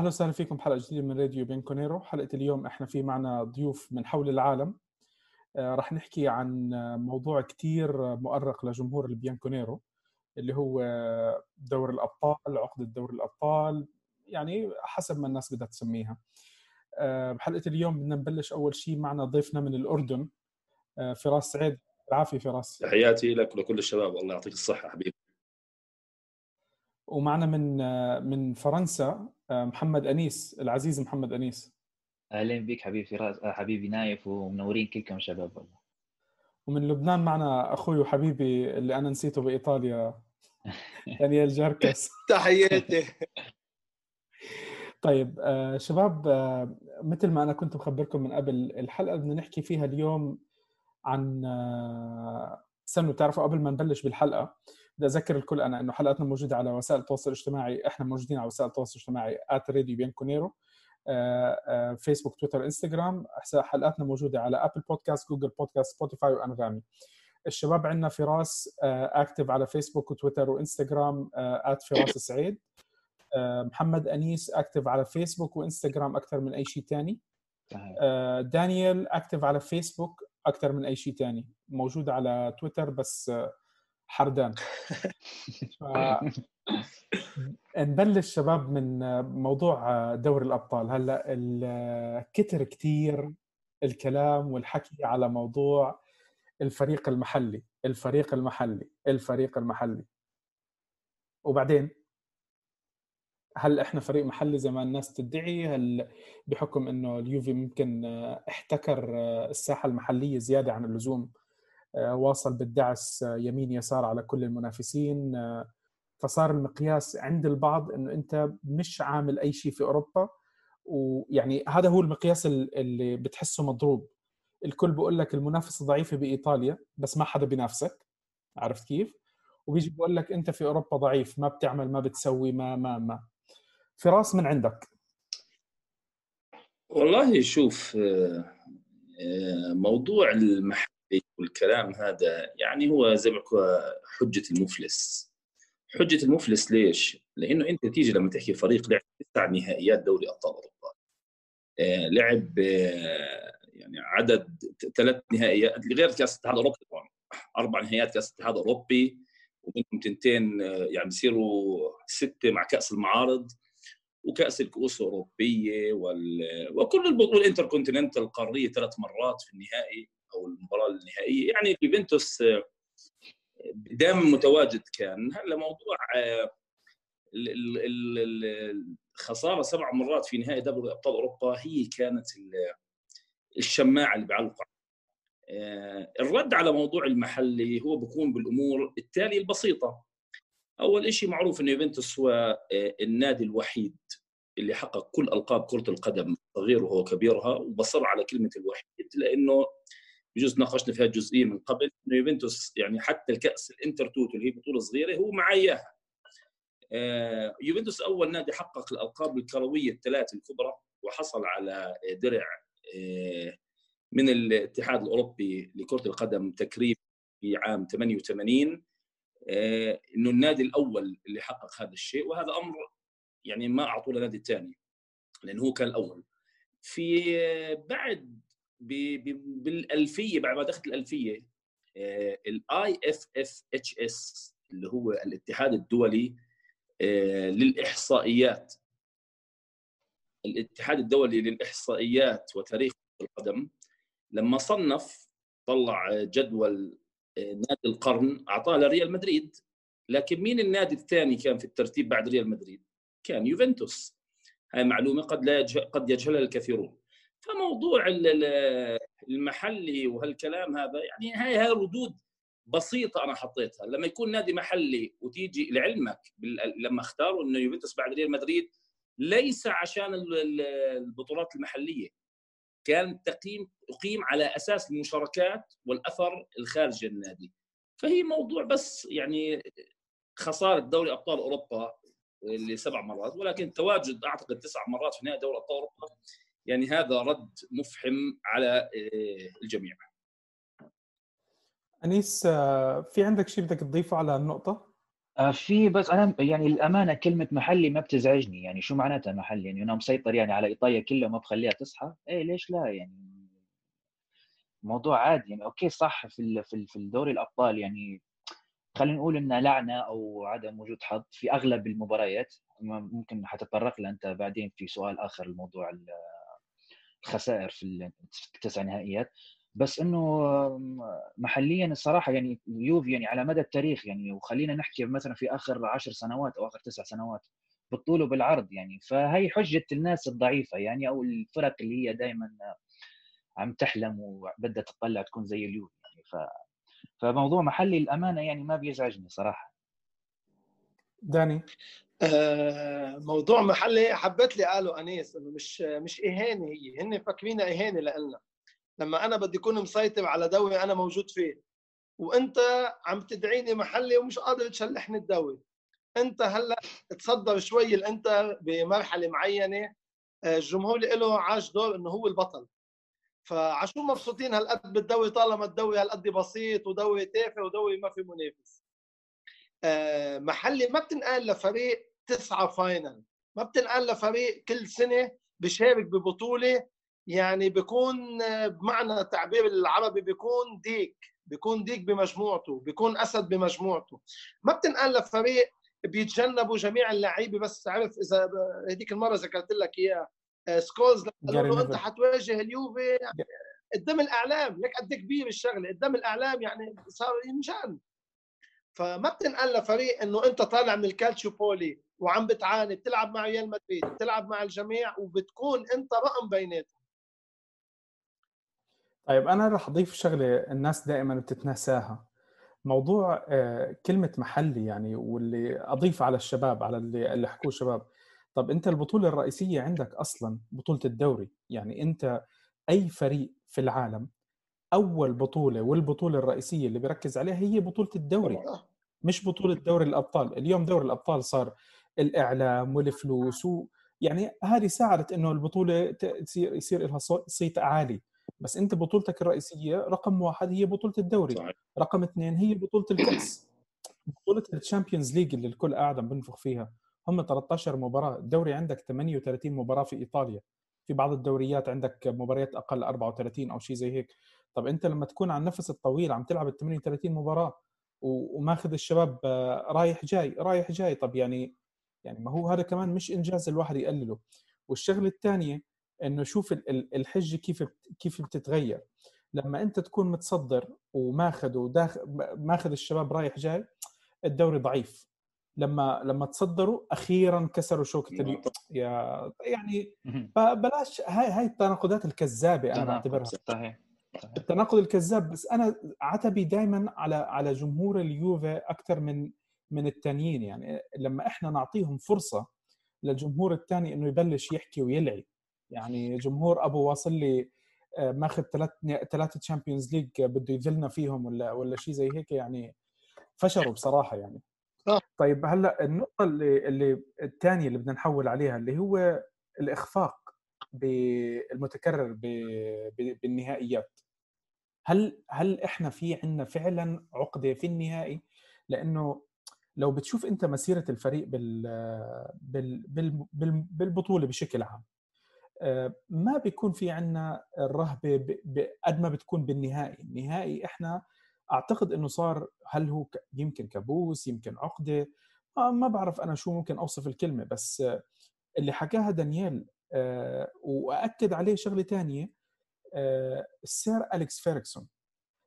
أهلا وسهلا فيكم بحلقة جديدة من راديو بيانكونيرو. حلقة اليوم إحنا في معنا ضيوف من حول العالم. آه، رح نحكي عن موضوع كتير مؤرق لجمهور البيانكونيرو اللي هو دوري الأبطال عقدة دوري الأبطال يعني حسب ما الناس بدها تسميها. آه، بحلقة اليوم بدنا نبلش أول شيء معنا ضيفنا من الأردن. آه، فراس سعيد العافيه فراس. تحياتي لك ولكل الشباب. الله يعطيك الصحة حبيبي. ومعنا من من فرنسا محمد أنيس العزيز محمد أنيس. أهلين بك حبيبي فراس حبيبي نايف ومنورين كلكم شباب والله. ومن لبنان معنا أخوي وحبيبي اللي أنا نسيته بإيطاليا دانيال جاركس. تحياتي. طيب آه شباب آه مثل ما أنا كنت مخبركم من قبل الحلقة بدنا نحكي فيها اليوم عن آه استنوا بتعرفوا قبل ما نبلش بالحلقة بدي أذكر الكل أنا إنه حلقتنا موجودة على وسائل التواصل الاجتماعي إحنا موجودين على وسائل التواصل الاجتماعي @ راديو بيانكونيرو فيسبوك تويتر انستغرام حلقاتنا موجودة على Apple Podcasts Google Podcasts سبوتيفاي وأنغامي. الشباب عندنا فراس active على فيسبوك وتويتر وإنستغرام @فراس سعيد. محمد أنيس active على فيسبوك وإنستغرام أكثر من أي شيء ثاني دانيال active على فيسبوك أكثر من أي شيء ثاني موجود على تويتر بس حردان. نبلش شباب من موضوع دوري الأبطال. هلأ كتر كثير الكلام والحكي على موضوع الفريق المحلي الفريق المحلي الفريق المحلي. وبعدين هل إحنا فريق محلي زي ما الناس تدعي؟ هل بحكم إنه اليوفي ممكن احتكر الساحة المحلية زيادة عن اللزوم واصل بالدعس آه، يمين يسار على كل المنافسين. آه، فصار المقياس عند البعض إنه أنت مش عامل أي شيء في أوروبا. ويعني هذا هو المقياس اللي بتحسه مضروب. الكل بقول لك المنافسة ضعيفة بإيطاليا بس ما حدا بينافسك. عرفت كيف؟ وبيجي بقول لك أنت في أوروبا ضعيف ما بتعمل ما بتسوي ما ما ما. فراس من عندك؟ والله شوف موضوع المحل والكلام هذا يعني هو زي ما حجة المفلس. حجة المفلس ليش؟ لأنه أنت تيجي لما تحكي فريق لعب تسع نهائيات دوري أبطال أوروبا. آه، لعب آه، يعني عدد ثلاث نهائيات غير كأس الاتحاد الأوروبي طبعا. أربع نهائيات كأس الاتحاد الأوروبي ومنهم تنتين آه، يعني بيصيروا ستة مع كأس المعارض وكأس الكؤوس الأوروبية وال... وكل البطوله الإنتركونتيننتال القارية ثلاث مرات في النهائي. أو المباراة النهائية. يعني اليوفنتوس آه، دائما متواجد كان. هلأ موضوع آه، الخسارة سبع مرات في نهائي دوري أبطال أوروبا هي كانت الشماعة اللي بعلق آه، الرد على موضوع المحلي هو بيكون بالأمور التالية البسيطة. أول شيء معروف انه يوفنتوس هو النادي الوحيد اللي حقق كل ألقاب كرة القدم صغيرها وكبيرها وبصر على كلمة الوحيد لأنه بجوز ناقشنا فيها جزئية من قبل إنه يوفنتوس يعني حتى الكأس الإنتر توتو اللي هي بطولة صغيرة هو معاه إياها. آه، يوفنتوس أول نادي حقق الألقاب الكروية الثلاث الكبرى وحصل على درع آه، من الاتحاد الأوروبي لكرة القدم تكريم في عام 88 آه، إنه النادي الأول اللي حقق هذا الشيء وهذا أمر يعني ما أعطوه لنادي الثاني لأنه هو كان الأول. في بعد بالألفية بعد ما دخلت الألفية ال IFFHS اللي هو الاتحاد الدولي آه، للإحصائيات. الاتحاد الدولي للإحصائيات وتاريخ القدم لما صنف طلع جدول آه، نادي القرن أعطاه لريال مدريد. لكن مين النادي الثاني كان في الترتيب بعد ريال مدريد؟ كان يوفنتوس. هاي معلومة قد لا يجهل قد يجهلها الكثيرون. فموضوع المحلي وهالكلام هذا يعني هاي هاي ردود بسيطة أنا حطيتها. لما يكون نادي محلي وتيجي لعلمك لما اختاروا إنه يوفنتوس بعد ريال مدريد ليس عشان البطولات المحلية كان تقييم تقييم على أساس المشاركات والأثر الخارجي النادي فهي موضوع بس يعني خسارة دوري أبطال أوروبا اللي سبع مرات ولكن تواجد أعتقد تسع مرات في نهائي دوري أبطال أوروبا. يعني هذا رد مفحم على آه، الجميع. أنيس آه، في عندك شيء بدك تضيفه على النقطة؟ آه، في بس أنا يعني الأمانة كلمة محلي ما بتزعجني. يعني شو معناتها محلي؟ يعني أنا مسيطر يعني على إيطاليا كلها وما بخليها تصحى؟ إيه ليش لا؟ يعني موضوع عادي. يعني أوكي صح في في في الدوري الأبطال يعني خلينا نقول إنها لعنة أو عدم وجود حظ في أغلب المباريات. ممكن حتتطرق لها انت بعدين في سؤال آخر الموضوع الخسائر في التسع نهائيات. بس إنه محليا الصراحة يعني اليوفي يعني على مدى التاريخ يعني وخلينا نحكي مثلا في آخر عشر سنوات أو آخر تسع سنوات بالطول وبالعرض يعني. فهي حجة الناس الضعيفة يعني أو الفرق اللي هي دائما عم تحلم وبدها تطلع تكون زي اليوفي يعني. ف فموضوع محلي الامانه يعني ما بيزعجني صراحة. داني؟ موضوع محلي حبيت لي قالوا أنيس إنه مش مش اهانه هي هن فاكرينها اهانه لنا لما أنا بدي أكون مسيطر على دوري أنا موجود فيه. وأنت عم تدعيني محلي ومش قادر تشلحني الدوري أنت هلأ تصدر شوي أنت بمرحلة معينة آه، الجمهور له عاش دور إنه هو البطل. فعشو مبسوطين هالقد بالدوري طالما الدوري هالقد بسيط ودوري تافه ودوري ما في منافس. آه، محلي ما بتنقال لفريق تسعة فاينل ما بتنقال لفريق كل سنة بشارك ببطولة يعني بيكون بمعنى التعبير العربي بيكون ديك بيكون ديك بمجموعته بيكون أسد بمجموعته. ما بتنقل لفريق بيتجنبوا جميع اللعيبة بس تعرف إذا هذيك المرة ذكرت لك إياها. آه، سكولز قالوا له أنت حتواجه اليوفي يعني قدام الإعلام لك قد كبير الشغلة قدام الإعلام يعني صار ينجن فما بتنقل لفريق إنه أنت طالع من الكالتشو بولي وعم بتعاني بتلعب مع ريال مدريد بتلعب مع الجميع وبتكون أنت رقم بيناتهم. طيب أنا راح أضيف شغلة الناس دائما بتتناساها. موضوع آه، كلمة محلي يعني واللي أضيف على الشباب على اللي اللي حكوه الشباب طب أنت البطولة الرئيسية عندك أصلا بطولة الدوري يعني أنت أي فريق في العالم أول بطولة والبطولة الرئيسية اللي بيركز عليها هي بطولة الدوري؟ مش بطولة دوري الأبطال. اليوم دوري الأبطال صار الإعلام والفلوس و يعني هذه ساعدت إنه البطولة تصير يصير لها صيت عالي. بس أنت بطولتك الرئيسية رقم واحد هي بطولة الدوري. صحيح. رقم اثنين هي بطولة الكأس. بطولة ال Champions League اللي الكل قاعد بنفخ فيها. هم 13 مباراة. الدوري عندك 38 مباراة في إيطاليا. في بعض الدوريات عندك مباريات أقل 34 أو شيء زي هيك. طب أنت لما تكون على النفس الطويل عم تلعب ال 38 مباراة وماخذ الشباب آه، رايح جاي رايح جاي. طب يعني يعني ما هو هذا كمان مش إنجاز الواحد يقلله. والشغلة الثانية إنه شوف الحجة كيف كيف بتتغير. لما أنت تكون متصدر وماخذ وداخل ماخذ الشباب رايح جاي الدوري ضعيف. لما لما تصدروا أخيرا كسروا شوكة اليوم يا يعني بلاش هاي هاي التناقضات الكذابة أنا بعتبرها. صحيح. التناقض الكذاب بس أنا عتبي دائما على على جمهور اليوفي أكثر من من الثانيين يعني لما إحنا نعطيهم فرصة للجمهور الثاني إنه يبلش يحكي ويلعي يعني جمهور أبو واصل لي آه، ماخذ ثلاث ثلاثة Champions League بده يذلنا فيهم ولا ولا شيء زي هيك يعني فشلوا بصراحة يعني. طيب هلأ النقطة اللي اللي الثانية اللي بدنا نحول عليها اللي هو الإخفاق المتكرر بالنهائيات. هل هل إحنا في عندنا فعلا عقدة في النهائي؟ لأنه لو بتشوف أنت مسيرة الفريق بال بال بال بالبطولة بشكل عام آه، ما بيكون في عندنا الرهبة قد ما بتكون بالنهائي. النهائي إحنا أعتقد إنه صار هل هو يمكن كابوس يمكن عقدة ما بعرف أنا شو ممكن أوصف الكلمة بس اللي حكاها دانييل آه، وأكد عليه شغلة ثانية السير أليكس فيرغسون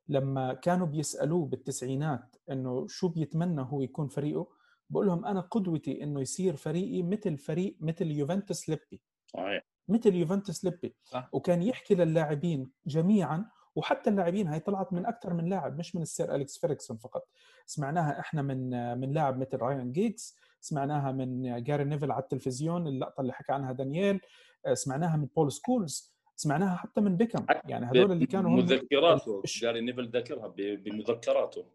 لما كانوا بيسألوه بالتسعينات إنه شو بيتمنى هو يكون فريقه بقول لهم أنا قدوتي إنه يصير فريقي مثل فريق مثل يوفنتوس ليبي. صحيح. مثل يوفنتوس ليبي. صح. وكان يحكي للاعبين جميعا وحتى اللاعبين هاي طلعت من أكثر من لاعب مش من السير أليكس فيرغسون فقط. سمعناها إحنا من من لاعب مثل رايان جيجز سمعناها من جاري نيفيل على التلفزيون اللقطة اللي حكى عنها دانييل سمعناها من بول سكولز. سمعناها حتى من بيكهام يعني هذول اللي كانوا مذكراته جاري نيفيل ذكرها بمذكراته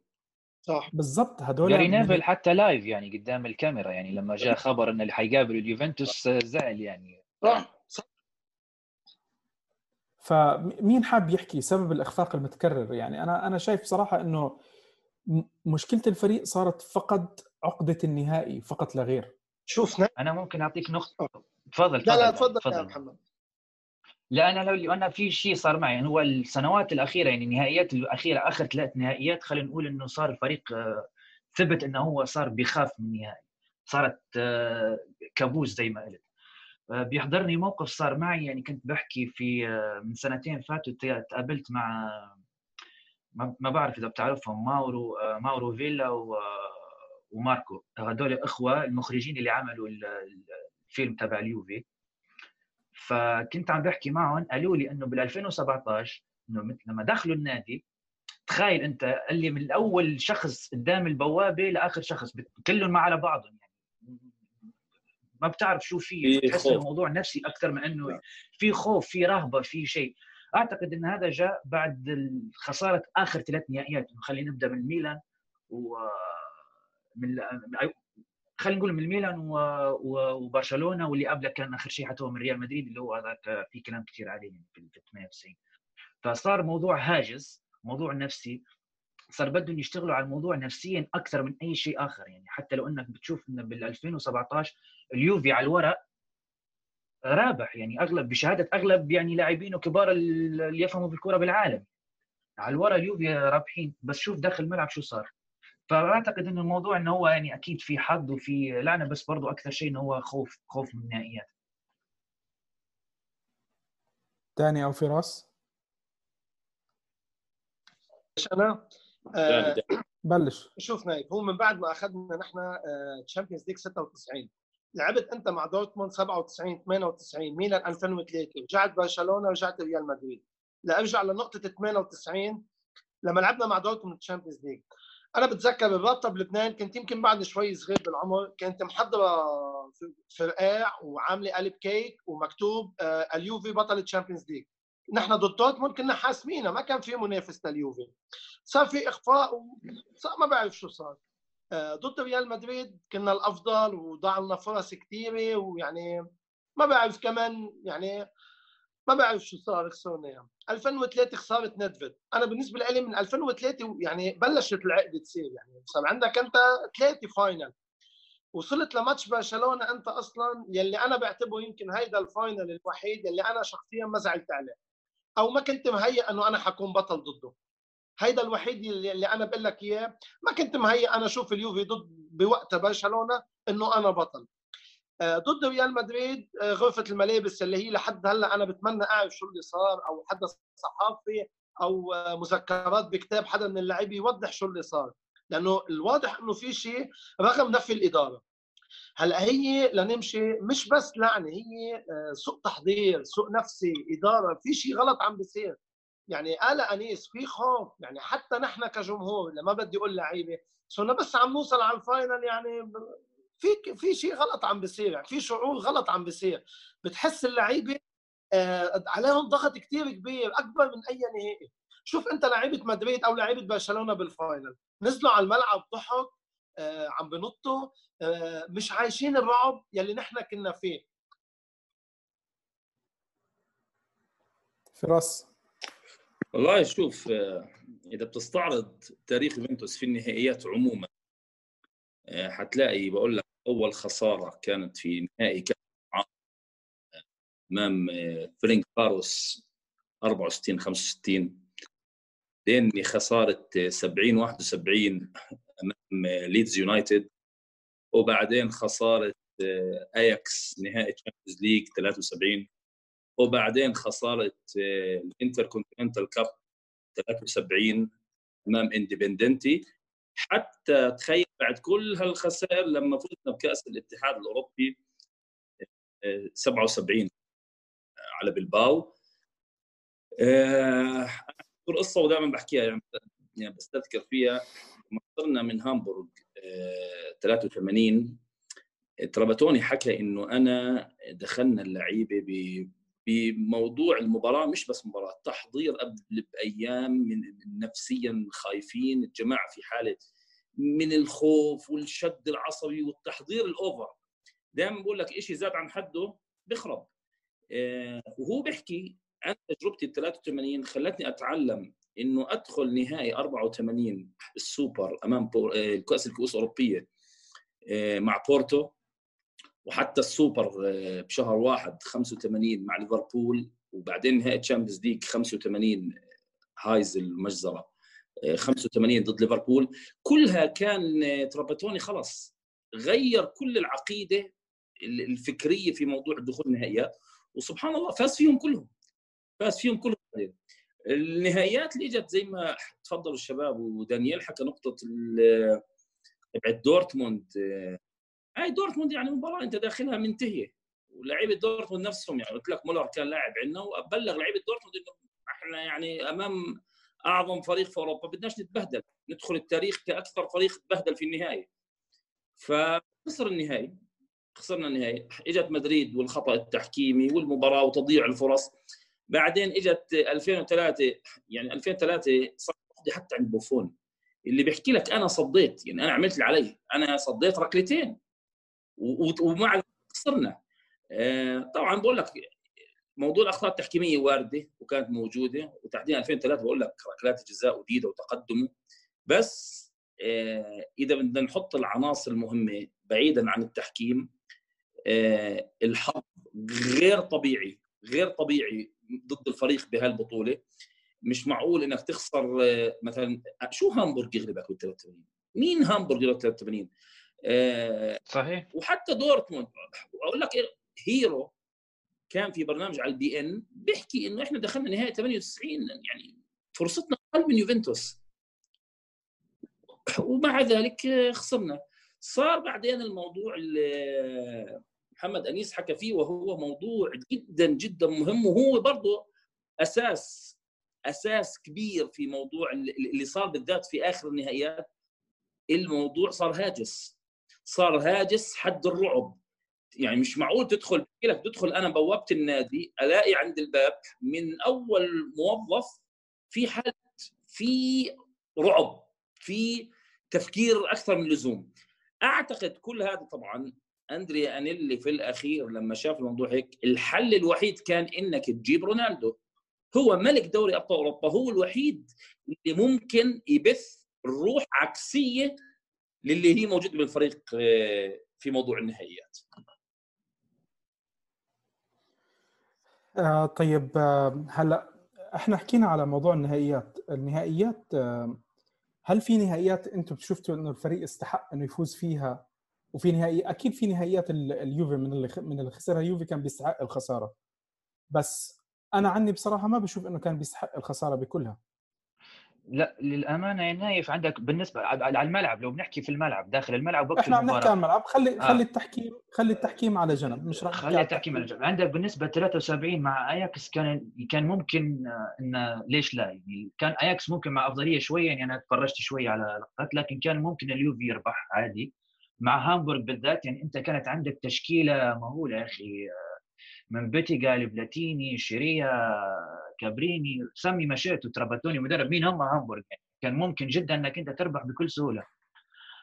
صح. بالضبط هذول جاري نيفيل حتى live يعني قدام الكاميرا يعني لما جاء خبر إنه اللي حيقابل اليوفنتوس زعل يعني. صح فمين حاب يحكي سبب الإخفاق المتكرر؟ يعني أنا أنا شايف صراحة إنه مشكلة الفريق صارت فقد عقدة النهائي فقط لا غير. شوف. أنا ممكن أعطيك نقطة. تفضل لا لا تفضل يا محمد. لا أنا لو أنا في شيء صار معي يعني هو السنوات الأخيرة يعني النهائيات الأخيرة آخر ثلاث نهائيات خلينا نقول إنه صار الفريق آه، ثبت إنه هو صار بيخاف من النهائي. صارت آه، كابوس زي ما قلت. آه، بيحضرني موقف صار معي يعني كنت بحكي في من سنتين فاتوا تقابلت مع ما بعرف إذا بتعرفهم ماورو ماورو فيلا وماركو. هذول اخوه المخرجين اللي عملوا الفيلم تبع اليوفي. فكنت عم بحكي معهم قالوا لي إنه بال 2017 انه لما دخلوا النادي تخيل أنت اللي من اول شخص قدام البوابة لآخر شخص كلهم ما على بعضهم يعني. ما بتعرف شو في بتحس الموضوع نفسي أكثر من إنه نعم. في خوف في رهبة في شيء. أعتقد إن هذا جاء بعد خسارة آخر ثلاث نهائيات خلينا نبدأ من ميلان و من خلينا نقول من الميلان وبرشلونة واللي قبله كان آخر شيء حتى هو من ريال مدريد اللي هو هذاك في كلام كثير عليه يعني في 98 فصار موضوع هاجس موضوع نفسي. صار بدهم يشتغلوا على الموضوع نفسيا أكثر من أي شيء آخر. يعني حتى لو إنك بتشوف إنه بال 2017 اليوفي على الورق رابح. يعني أغلب بشهادة أغلب يعني لاعبين كبار اللي يفهموا بالكرة بالعالم. على الورق اليوفي رابحين. بس شوف داخل الملعب شو صار. فأعتقد انه الموضوع انه هو يعني أكيد في حظ وفي لعنة بس برضو أكثر شيء انه هو خوف خوف من النهائيات ثاني أو فراس؟ أنا آه بلش. شوف نايف هو من بعد ما أخذنا نحن Champions League 96 لعبت أنت مع دورتموند 97 98 ميلان 2003 رجعت برشلونة رجعت ريال مدريد. لأرجع لنقطة 98 لما لعبنا مع دورتموند Champions League أنا بتذكر الرابطه بلبنان كنت يمكن بعد شوي صغير بالعمر كنت محضرة فرقيع وعاملة قلب كيك ومكتوب آه، اليوفي بطل ال Champions League نحن ضد دورتموند كنا حاسمينها ما كان في منافس لليوفي. صار في إخفاق وصار ما بعرف شو صار. آه، ضد ريال مدريد كنا الأفضل وضاع لنا فرص كثيره ويعني ما بعرف كمان يعني ما بعرف شو صار خسرنا اياه 2003 خسارة ندفد أنا بالنسبة لي من 2003 يعني بلشت العقده تصير يعني. صار عندك أنت ثلاثة final وصلت لماتش برشلونة أنت أصلا يلي أنا بعتبره يمكن هيدا ال final الوحيد اللي أنا شخصيا ما زعلت عليه. أو ما كنت مهيئ إنه أنا حكون بطل ضده. هيدا الوحيد اللي أنا بقول لك إياه. ما كنت مهيئ أنا أشوف اليوفي ضد بوقتها برشلونة إنه أنا بطل. ضد ريال مدريد آه، غرفة الملابس اللي هي لحد هلأ أنا بتمنى أعرف شو اللي صار أو حدا صحافي أو آه، مذكرات بكتاب حدا من اللاعبين يوضح شو اللي صار. لأنه الواضح إنه في شيء رغم نفي الإدارة. هلأ هي لنمشي مش بس لعنه هي سوء تحضير سوء نفسي إدارة في شيء غلط عم بيصير. يعني قال أنيس في خوف يعني حتى نحن كجمهور لما بدي أقول لعيبة صرنا بس عم نوصل على ال final يعني في في شيء غلط عم بيصير يعني في شعور غلط عم بيصير. بتحس اللعيبة آه عليهم ضغط كثير كبير أكبر من أي نهائي. شوف أنت لعيبة مدريد أو لعيبة برشلونة بال final نزلوا على الملعب ضحك آه عم بنطوا آه مش عايشين الرعب يلي نحن كنا فيه. فراس. والله شوف آه، إذا بتستعرض تاريخ يوفنتوس في النهائيات عموما آه، حتلاقي بقول لك أول خسارة كانت في نهائي كأس أمام آه، فرينكفاروس 64 65 بعدين خسارة 70 71 أمام ليدز يونايتد. وبعدين خسارة أياكس نهائي Champions League 73 وبعدين خسارة ال Intercontinental Cup 73 أمام اندبندنتي حتى تخيل بعد كل هالخسائر لما فزنا بكأس الاتحاد الأوروبي 77 آه، على بلباو. آه قصة ودائما بحكيها يعني يعني بستذكر فيها. لما خسرنا من هامبورغ آه 83 ترابتوني حكى إنه أنا دخلنا اللعيبة بموضوع المباراة مش بس مباراة تحضير قبل بايام من نفسيا خايفين الجماعة في حالة من الخوف والشد العصبي والتحضير الأوفر. دائما بقول لك شيء زاد عن حده بخرب آه، وهو بيحكي عن تجربتي ال 83 خلتني أتعلم إنه أدخل نهائي 84 السوبر أمام آه، كأس الكؤوس الأوروبية آه، مع بورتو. وحتى السوبر آه، بشهر واحد 85 مع ليفربول وبعدين نهائي Champions League 85 هيزل المجزرة 85 ضد ليفربول. كلها كان تراباتوني خلص غير كل العقيدة الفكرية في موضوع الدخول النهائيات وسبحان الله فاز فيهم كلهم فاز فيهم كلهم. النهائيات اللي إجت زي ما تفضلوا الشباب ودانيال حكى نقطة تبعت دورتموند هاي دورتموند يعني مباراة أنت داخلها منتهية. ولاعيبه دورتموند نفسهم يعني قلت لك مولر كان لاعب عندنا وبلغ لعيبة دورتموند إنه إحنا يعني أمام أعظم فريق في أوروبا بدناش نتبهدل. ندخل التاريخ كأكثر فريق تبهدل في النهايه فخسر النهائي. خسرنا النهائي. إجت مدريد والخطأ التحكيمي والمباراة وتضييع الفرص. بعدين إجت 2003 يعني 2003 صار حتى عند بوفون. اللي بيحكي لك أنا صديت يعني أنا عملت اللي علي. أنا صديت ركلتين. ومع خسرنا. آه، طبعا بقول لك موضوع الأخطاء التحكيمية واردة وكانت موجودة وتحديدا 2003 بقول لك ركلات الجزاء وديده وتقدمه. بس آه، إذا بدنا نحط العناصر المهمة بعيدا عن التحكيم آه، الحظ غير طبيعي غير طبيعي ضد الفريق بهالبطولة. مش معقول إنك تخسر مثلا شو هامبورغ يغلبك بال 83 مين هامبورغ يغلبك 83 صحيح. وحتى دورتموند. أقول لك هييرو كان في برنامج على البي إن بيحكي إنه إحنا دخلنا نهائي 98 يعني فرصتنا أقل من يوفنتوس. ومع ذلك خسرنا. صار بعدين الموضوع اللي محمد أنيس حكى فيه وهو موضوع جدا جدا مهم وهو برضه أساس أساس كبير في موضوع اللي صار بالذات في آخر النهائيات. الموضوع صار هاجس. صار هاجس حد الرعب. يعني مش معقول تدخل لك تدخل أنا بوابة النادي ألاقي عند الباب من أول موظف في حد في رعب في تفكير أكثر من اللزوم. أعتقد كل هذا طبعا اندريا أنيلي في الأخير لما شاف الموضوع هيك الحل الوحيد كان إنك تجيب رونالدو. هو ملك دوري أبطال أوروبا هو الوحيد اللي ممكن يبث روح عكسية للي هي موجوده بالفريق آه، في موضوع النهائيات. آه طيب آه هلا إحنا حكينا على موضوع النهائيات. النهائيات هل في نهائيات أنتم شفتوا انه الفريق استحق انه يفوز فيها؟ وفي نهائي أكيد في نهائيات اليوفي من اللي من اللي خسرها اليوفي كان بيستحق الخسارة. بس أنا عني بصراحة ما بشوف إنه كان بيستحق الخسارة بكلها. لا للأمانة يا نايف عندك بالنسبة على الملعب لو بنحكي في الملعب داخل الملعب وقت إحنا عم نحكي عن الملعب خلي آه. خلي التحكيم خلي التحكيم على جنب مش راح خلي التحكيم على جنب. عندك بالنسبة 73 مع أياكس كان كان ممكن آه، إن ليش لا؟ يعني كان أياكس ممكن مع أفضلية شوية يعني أنا تفرجت شوية على لقطات لكن كان ممكن اليوفي يربح عادي. مع هامبورغ بالذات يعني أنت كانت عندك تشكيلة مهولة يا أخي. آه، من بيتيغا لبلاتيني شيريا كابريني سمي مشيت وتراباتوني مدرب مين هم؟ هامبورغ. يعني كان ممكن جدا إنك أنت تربح بكل سهولة.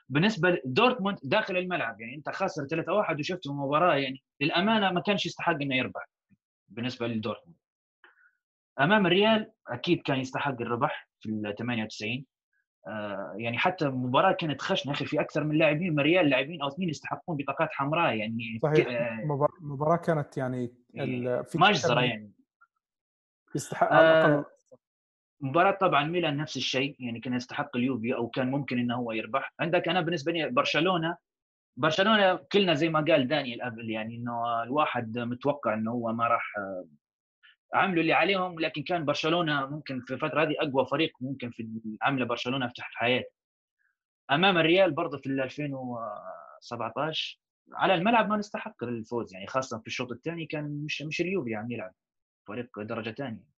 بالنسبة لدورتموند داخل الملعب يعني أنت خاسر 3-1 وشفت مباراة يعني للأمانة ما كانش يستحق إنه يربح بالنسبة لدورتموند. أمام الريال أكيد كان يستحق الربح في ال 98 آه يعني حتى المباراه كانت خشنة أخي في أكثر من لاعبين من الريال لاعبين أو اثنين يستحقون بطاقات حمراء يعني صحيح. آه مباراة كانت يعني في مجزره يعني. يستحق على الاقل آه مباراة طبعا ميلان نفس الشيء يعني كان يستحق اليوفي أو كان ممكن إنه هو يربح. عندك أنا بالنسبة لي برشلونة برشلونة كلنا زي ما قال دانيال قبل يعني إنه الواحد متوقع إنه هو ما راح عملوا اللي عليهم لكن كان برشلونة ممكن في الفترة هذه أقوى فريق ممكن في عمله برشلونة في حياته. أمام الريال برضه في 2017 على الملعب ما نستحق الفوز يعني خاصة في الشوط الثاني كان مش مش اليوفي عم يلعب. فريق درجة ثانية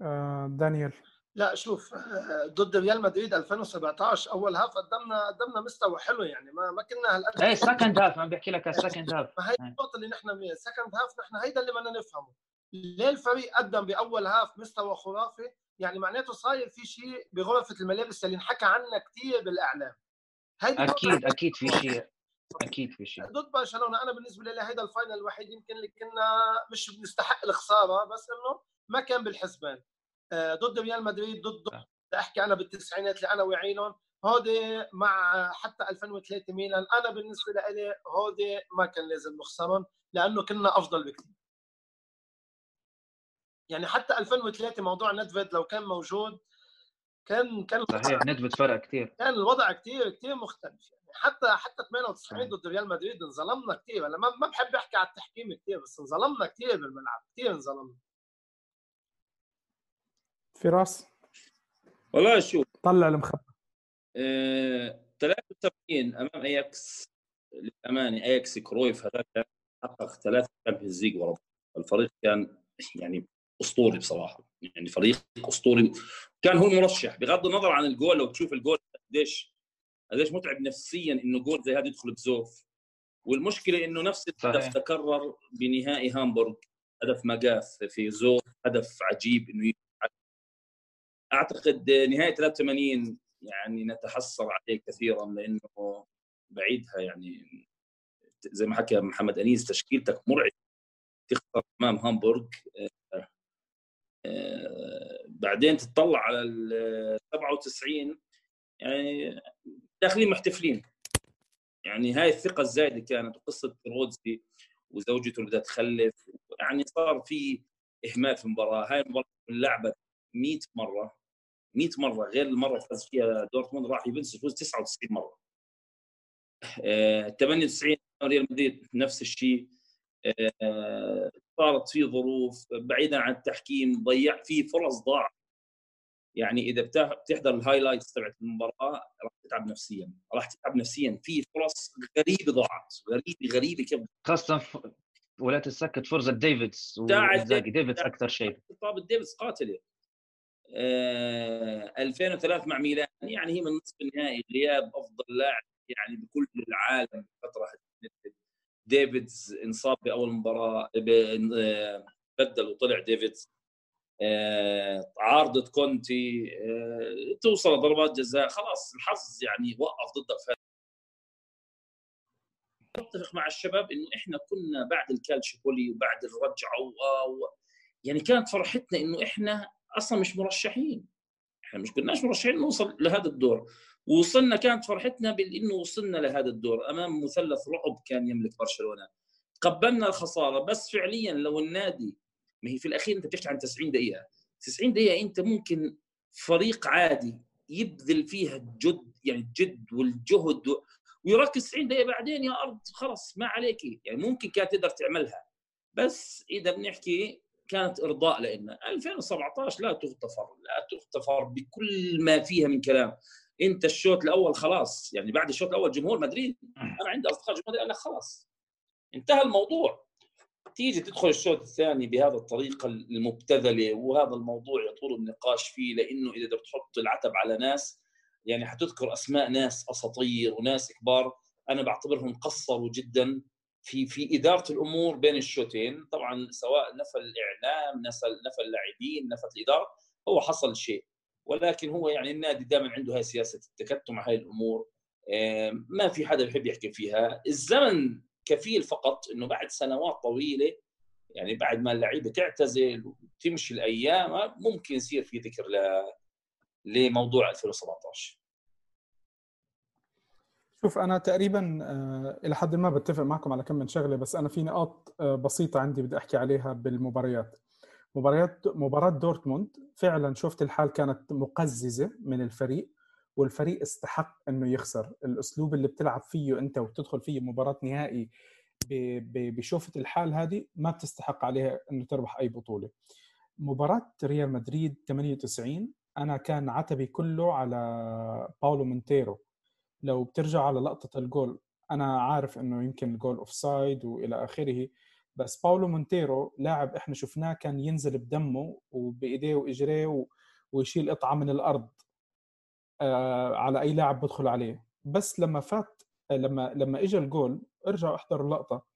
آه، دانيال لا شوف آه، ضد ريال مدريد 2017 أول half قدمنا قدمنا مستوى حلو يعني ما ما كنا هالقد. إيه second half عم بحكي لك ال second half ما هي إيه. النقطة اللي نحن second half نحن هيدا اللي بدنا نفهمه. ليه الفريق قدم بأول half مستوى خرافي؟ يعني معناته صاير في شيء بغرفة الملابس اللي انحكى عنها كثير بالإعلام. هيدا أكيد أكيد في شيء. أكيد في شيء. ضد برشلونة. أنا بالنسبة لي هيدا ال final الوحيد يمكن اللي كنا مش بنستحق الخسارة بس إنه ما كان بالحسبان. آه، ضد ريال مدريد ضد أحكي أنا بالتسعينات اللي أنا واعينهم هودي مع حتى 2003 ميلان أنا بالنسبة لي هودي ما كان لازم نخسرهم لأنه كنا أفضل بكثير يعني حتى 2003 موضوع ندفيد لو كان موجود كان كان صحيح ندفيد فرق كثير كان الوضع كثير كثير مختلف. يعني حتى حتى 98 ضد ريال مدريد انظلمنا كثير أنا ما بحب أحكي على التحكيم كثير بس انظلمنا كثير بالملعب كثير انظلمنا. فراس؟ والله شوف. طلع المخبر آه، 73 أمام أياكس. للأمانة أياكس كرويف هذاك حقق ثلاثة Champions League ورا الفريق كان يعني أسطوري بصراحة. يعني فريق أسطوري. كان هو المرشح. بغض النظر عن الجول لو تشوف الجول قديش قديش متعب نفسيا إنه جول زي هذا يدخل بزوف. والمشكلة إنه نفس الهدف تكرر بنهائي هامبورغ. هدف ماجاث في زوف هدف عجيب إنه أعتقد نهايه 83 يعني نتحسر عليه كثيرا لأنه بعيدها يعني زي ما حكى محمد أنيس تشكيلتك مرعب تخسر أمام هامبورغ بعدين تطلع على ال 97 يعني داخلين محتفلين. يعني هاي الثقة الزايدة كانت وقصه رودزي وزوجته اللي تخلف. يعني صار في إهمال في المباراة. هاي المباراة لعبت 100 مرة 100 مرة غير المرة فاز فيها دورتموند. راح يفوز يفوز 99 مرة. آه 98 ريال مدريد نفس الشيء. آه صارت في ظروف بعيدا عن التحكيم ضيع في فرص ضاعت يعني إذا بتحضر ال highlights تبعت المباراة راح تتعب نفسيا. راح تتعب نفسيا. في فرص غريبة ضاعت. غريبة غريبة كيف خاصة ف... ولا تسكت فرصة ديفيدز ديفيدز أكثر شيء. اصابه ديفيدز قاتله آه 2003 مع ميلان. يعني هي من نصف النهائي. غياب أفضل لاعب يعني بكل العالم. فترة ديفيدز انصاب بأول مباراة بدل وطلع ديفيدز. آه، عارضة كونتي آه، توصل ضربات جزاء خلاص الحظ يعني وقف ضدك اتفق مع الشباب إنه إحنا كنا بعد الكالشيبولي وبعد الرجعة و... يعني كانت فرحتنا إنه إحنا أصلا مش مرشحين. إحنا مش كناش مرشحين نوصل لهذا الدور. وصلنا كانت فرحتنا بانه وصلنا لهذا الدور. أمام مثلث رعب كان يملك برشلونة. تقبلنا الخسارة بس فعليا لو النادي ما هي في الأخير أنت بتحكي عن 90 دقيقة. 90 دقيقة أنت ممكن فريق عادي يبذل فيها الجد يعني الجد والجهد ويركز 90 دقيقة بعدين يا أرض خلص ما عليك. يعني ممكن كانت تقدر تعملها. بس إذا بنحكي كانت إرضاء لنا. 2017 لا تغتفر لا تغتفر بكل ما فيها من كلام. انت الشوط الأول خلاص يعني بعد الشوط الأول جمهور مدريد أنا عندي أصدقاء جمهور مدريد لك خلاص. انتهى الموضوع. تيجي تدخل الشوط الثاني بهذه الطريقة المبتذلة وهذا الموضوع يطول النقاش فيه لأنه إذا بدك تحط العتب على ناس يعني حتذكر أسماء ناس أساطير وناس كبار أنا بعتبرهم قصروا جدا في في إدارة الأمور بين الشوطين. طبعا سواء نفى الإعلام نفى نفى اللاعبين نفت الإدارة هو حصل شيء. ولكن هو يعني النادي دائما عنده هاي سياسة التكتم مع هاي الأمور ما في حدا بيحب يحكي فيها. الزمن كفيل فقط إنه بعد سنوات طويلة يعني بعد ما اللعيبة تعتزل وتمشي الأيام ممكن يصير في ذكر ل لموضوع 2017 شوف أنا تقريبا آه، إلى حد ما بتفق معكم على كم من شغلة بس أنا في نقاط آه، بسيطة عندي بدي أحكي عليها بالمباريات. مباريات مباراة دورتموند. فعلا شفت الحال كانت مقززة من الفريق والفريق استحق إنه يخسر. الأسلوب اللي بتلعب فيه أنت وبتدخل فيه مباراة نهائي بشوفة الحال هذه ما بتستحق عليها إنه تربح أي بطولة. مباراة ريال مدريد 98 أنا كان عتبي كله على باولو مونتيرو. لو بترجع على لقطة الجول أنا عارف إنه يمكن الجول offside وإلى آخره. بس باولو مونتيرو لاعب إحنا شفناه كان ينزل بدمه وبإيديه وإجريه ويشيل قطعة من الأرض آه، على أي لاعب بدخل عليه. بس لما فات لما لما اجى الجول ارجعوا احضروا اللقطة.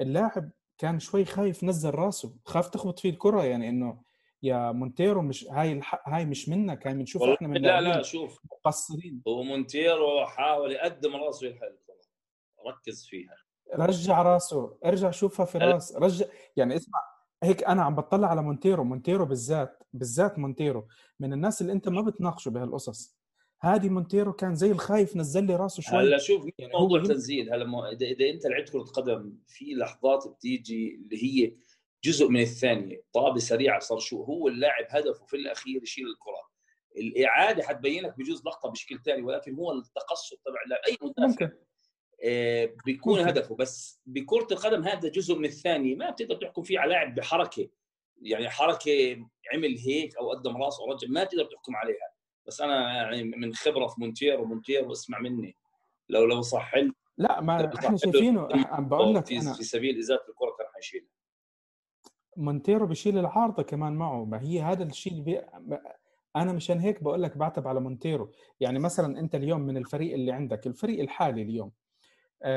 اللاعب كان شوي خايف نزل راسه خاف تخبط فيه الكرة يعني إنه يا مونتيرو مش هاي الح... هاي مش منك هاي بنشوف إحنا من لا لا شوف. مقصرين. هو مونتيرو حاول يقدم راسه يلحق الكره ركز فيها. رجع راسه ارجع شوفها في راس رجع يعني اسمع هيك أنا عم بطلع على مونتيرو مونتيرو بالذات بالذات مونتيرو من الناس اللي أنت ما بتناقشه بهالقصص. هادي مونتيرو كان زي الخايف نزل لي راسه شوي. هلا شوف يعني موضوع تنزيل هلا مو- اذا إذا أنت لعبت كرة قدم في لحظات بتيجي اللي هي جزء من الثانية طابة سريعة صار شو هو اللاعب هدفه في الأخير يشيل الكرة. الإعادة حتبين لك بجوز لقطة بشكل ثاني ولكن هو التقصد تبع اللاعب. أي مدافع ممكن. بيكون ممكن. هدفه. بس بكرة القدم هذا جزء من الثانية ما بتقدر تحكم فيه على لاعب بحركة يعني حركة عمل هيك أو قدم راسه أو رجع ما تقدر تحكم عليها. بس أنا يعني من خبرة في مونتيرو مونتيرو اسمع مني. لو لو صح لا ما إحنا شايفينه. عم بقول لك في أنا في سبيل إزالة الكرة كان حيشيلها مونتيرو بيشيل العارضة كمان معه. ما هي هذا الشيء اللي بي... أنا مشان هيك بقول لك بعتب على مونتيرو يعني مثلا أنت اليوم من الفريق اللي عندك الفريق الحالي اليوم آه،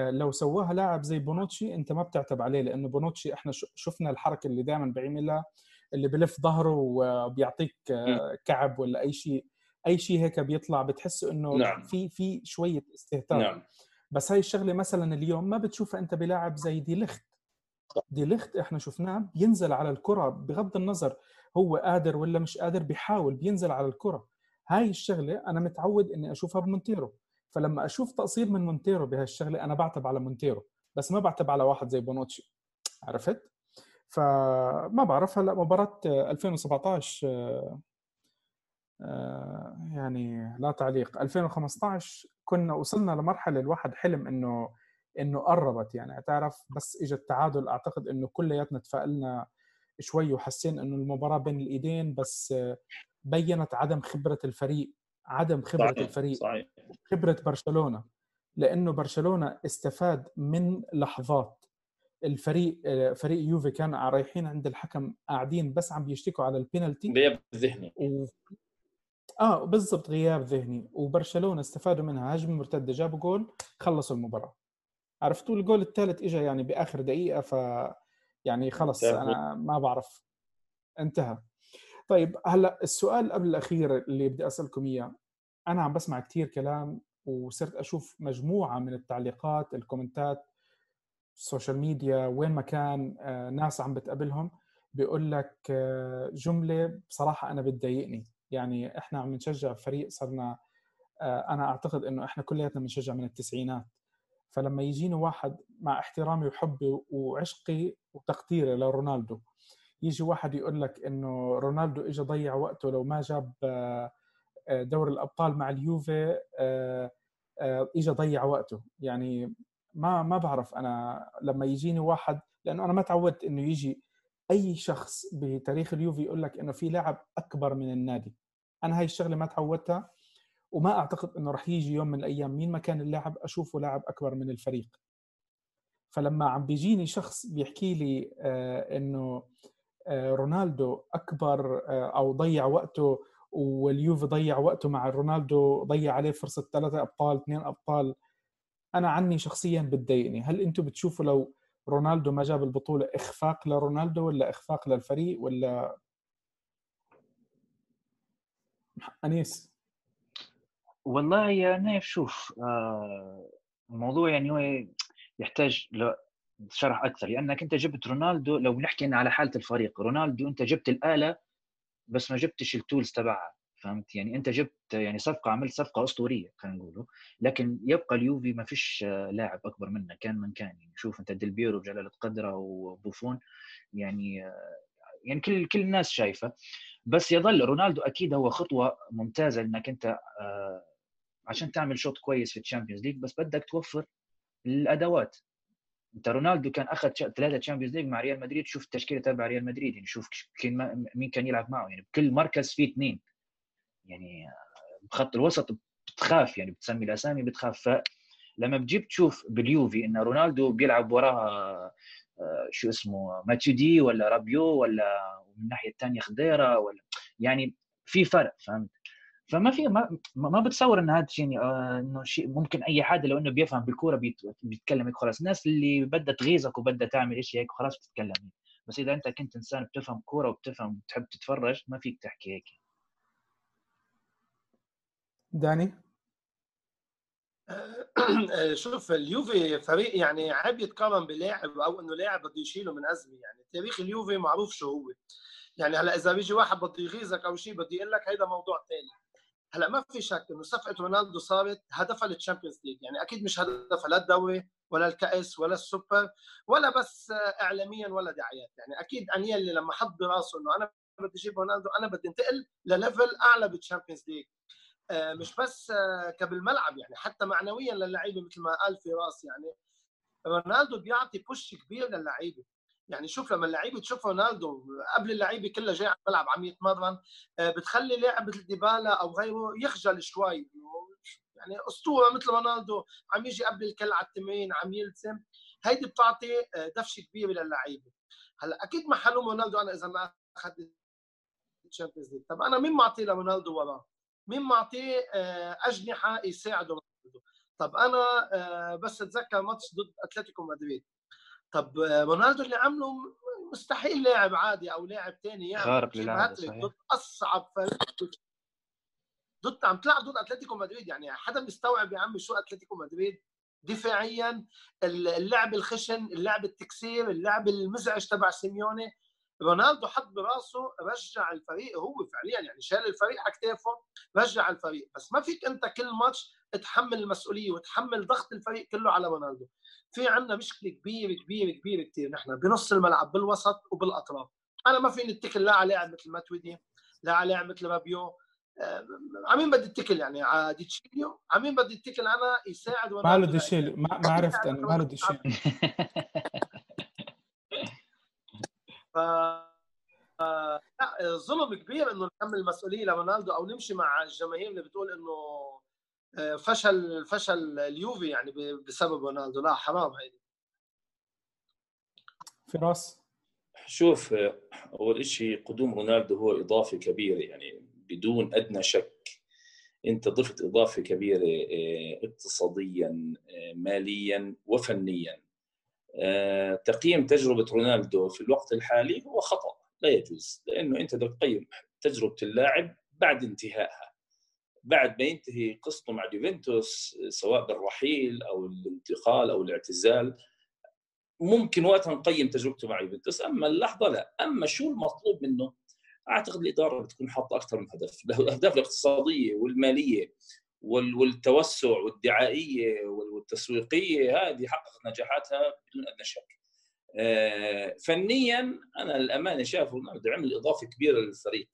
لو سواها لاعب زي بونوتشي انت ما بتعتب عليه لأنه بونوتشي إحنا شفنا الحركة اللي دائما بيعملها اللي بلف ظهره وبيعطيك آه، كعب ولا أي شيء أي شيء هيك بيطلع بتحس إنه نعم. في في شوية استهتار. نعم. بس هاي الشغلة مثلا اليوم ما بتشوفها أنت بلاعب زي دي ليخت دي ليخت إحنا شفناه بينزل على الكرة بغض النظر هو قادر ولا مش قادر بيحاول بينزل على الكرة. هاي الشغلة أنا متعود إني أشوفها بمونتيرو. فلما أشوف تقصير من مونتيرو بهالشغلة أنا بعتب على مونتيرو بس ما بعتب على واحد زي بونوتشي عرفت؟ فما بعرف هلأ مباراة آه، 2017 آه، يعني لا تعليق 2015 كنا وصلنا لمرحلة الواحد حلم إنه إنه قربت يعني تعرف بس اجى التعادل أعتقد إنه كلياتنا تفائلنا شوي وحسين إنه المباراة بين الإيدين بس بينت عدم خبرة الفريق. عدم خبرة صحيح الفريق صحيح. خبرة برشلونة لأنه برشلونة استفاد من لحظات. الفريق آه، فريق يوفي كان رايحين عند الحكم قاعدين بس عم بيشتكوا على البينالتي. غياب ذهني. و... آه بالضبط غياب ذهني. وبرشلونة استفادوا منها. هجمه مرتدة جابوا جول خلصوا المباراة. عرفتوا؟ الجول الثالث اجى يعني بآخر دقيقة ف يعني خلص. أنا ما بعرف. انتهى. طيب هلأ السؤال قبل الأخير اللي بدي أسألكم إياه. أنا عم بسمع كثير كلام وصرت أشوف مجموعة من التعليقات الكومنتات ال social media وين ما كان آه، ناس عم بتقابلهم بيقول لك آه، جملة بصراحة أنا بتضايقني. يعني إحنا عم نشجع فريق صرنا آه، أنا أعتقد إنه إحنا كلياتنا بنشجع من التسعينات. فلما يجيني واحد مع احترامي وحبي وعشقي وتقديري لرونالدو يجي واحد يقول لك إنه رونالدو اجى ضيع وقته لو ما جاب دوري الأبطال مع اليوفي آه، آه، اجى ضيع وقته. يعني ما ما بعرف أنا لما يجيني واحد لأنه أنا ما تعودت إنه يجي أي شخص بتاريخ اليوفي يقول لك إنه في لاعب أكبر من النادي. أنا هاي الشغلة ما تعودتها وما أعتقد إنه رح يجي يوم من الأيام مين ما كان اللاعب أشوفه لاعب أكبر من الفريق. فلما عم بيجيني شخص بيحكي لي آه، إنه رونالدو أكبر أو ضيع وقته واليوفي ضيع وقته مع رونالدو ضيع عليه فرصة ثلاثة أبطال اثنين أبطال. أنا عني شخصيا بتضايقني. هل أنتم بتشوفوا لو رونالدو ما جاب البطولة إخفاق لرونالدو ولا إخفاق للفريق ولا؟ أنيس. والله يا نايف شوف آه، الموضوع يعني هو يحتاج شرح أكثر. لأنك أنت جبت رونالدو لو بنحكي على حالة الفريق رونالدو أنت جبت الآلة بس ما جبتش التولز تبعها فهمت؟ يعني أنت جبت يعني صفقة عملت صفقة أسطورية خلينا نقوله لكن يبقى اليوفي ما فيش لاعب أكبر منه كان من كان. يعني شوف أنت ديل بيرو بجلالة قدرة وبوفون يعني يعني كل كل الناس شايفة. بس يظل رونالدو أكيد هو خطوة ممتازة إنك أنت آه، عشان تعمل شوط كويس في ال Champions League بس بدك توفر الأدوات. انت رونالدو كان أخذ ثلاثة Champions League مع ريال مدريد شوف التشكيله تبع ريال مدريد يعني شوف مين كان يلعب معه يعني بكل مركز فيه اثنين يعني بخط الوسط بتخاف يعني بتسمي الأسامي بتخاف. فلما بتجيب تشوف باليوفي إن رونالدو بيلعب وراها آه، شو اسمه ماتويدي ولا رابيو ولا من الناحيه الثانية خضيرة ولا يعني في فرق فهمت؟ فما في ما, ما بتصور إن هذا الشيء يعني آه، إنه شيء ممكن أي حدا لو إنه بيفهم بالكورة بيت- بيتكلم هيك خلاص. الناس اللي بدها تغيظك وبدها تعمل شيء هيك خلاص بتتكلم هيك. بس إذا أنت كنت إنسان بتفهم كورة وبتفهم بتحب تتفرج ما فيك تحكي هيك. داني؟ شوف اليوفي فريق يعني عيب يتقارن بلاعب أو إنه لاعب بده يشيله من أزمة. يعني تاريخ اليوفي معروف شو هو. يعني هلأ إذا بيجي واحد بده يغيظك أو شيء بده يقول لك هيدا موضوع ثاني هلأ ما في شك إنه صفقة رونالدو صارت هدفها لل Champions League يعني أكيد مش هدفها لا الدوري ولا الكأس ولا السوبر ولا بس اعلاميا ولا دعايات يعني أكيد انيلي لما حط براسه إنه أنا بدي أجيب رونالدو أنا بدي انتقل لل level أعلى بال Champions League آه، مش بس آه، كبالملعب يعني حتى معنويا للعيبة مثل ما قال فراس يعني. رونالدو بيعطي push كبير للعيبة. يعني شوف لما اللعيبه تشوف رونالدو قبل اللعيبة كلها جاي على الملعب عم يتمرن آه، بتخلي لاعب مثل ديبالا أو غيره يخجل شوي. يعني أسطورة مثل رونالدو عم يجي قبل الكل على التمرين عم يلتزم. هيدي بتعطي دفشه كبيره للعيبة. هلأ أكيد محلهم رونالدو أنا إذا ما اخذ ال Champions League طب أنا مين معطي لرونالدو وراه؟ مين معطيه آه، أجنحة يساعده رونالدو؟ طب أنا آه، بس أتذكر ماتش ضد أتلتيكو مدريد. طب آه، رونالدو اللي عمله مستحيل لاعب عادي أو لاعب ثاني يعني خارق ضد أصعب فريق ضد عم تلعب ضد أتلتيكو مدريد يعني حدا بيستوعب يا عمي شو أتلتيكو مدريد؟ دفاعيا اللعب الخشن اللعب التكسير اللعب المزعج تبع سيميوني. رونالدو حط براسه رجع الفريق هو فعليا يعني شال الفريق على كتافه رجع الفريق. بس ما فيك أنت كل ماتش تحمل المسؤولية وتحمل ضغط الفريق كله على رونالدو. في عندنا مشكلة كبيرة كبيرة كبيرة كثير نحن بنص الملعب بالوسط وبالأطراف. أنا ما فيني اتكل لا على لاعب مثل ماتويدي لا على لاعب مثل رابيو آه، عمين بدي اتكل يعني؟ على ديتشيليو. عمين بدي اتكل أنا يساعد رونالدو ماله ديتشيليو ما عرفت أنا ماله ديتشيليو ف لا ظلم كبير إنه نحمل المسؤولية لرونالدو أو نمشي مع الجماهير اللي بتقول إنه آه، فشل فشل اليوفي يعني بسبب رونالدو. لا حرام هيدي. فراس؟ شوف أول شيء قدوم رونالدو هو اضافه كبيره يعني بدون أدنى شك. أنت ضفت إضافة كبيرة آه، اقتصاديا آه، ماليا وفنيا. تقييم تجربة رونالدو في الوقت الحالي هو خطأ لا يجوز لأنه أنت بدك تقيم تجربة اللاعب بعد انتهائها بعد ما ينتهي قصته مع يوفنتوس سواء بالرحيل أو الانتقال أو الاعتزال ممكن وقتها نقيم تجربته مع يوفنتوس أما اللحظة لا أما شو المطلوب منه؟ أعتقد الإدارة بتكون حاطة أكثر من هدف الاهداف الاقتصادية والمالية. والتوسع والدعائية والتسويقية هذه حققت نجاحاتها بدون أدنى شك. آه، فنيا أنا للأمانة شايف رونالدو عمل اضافه كبيره للفريق.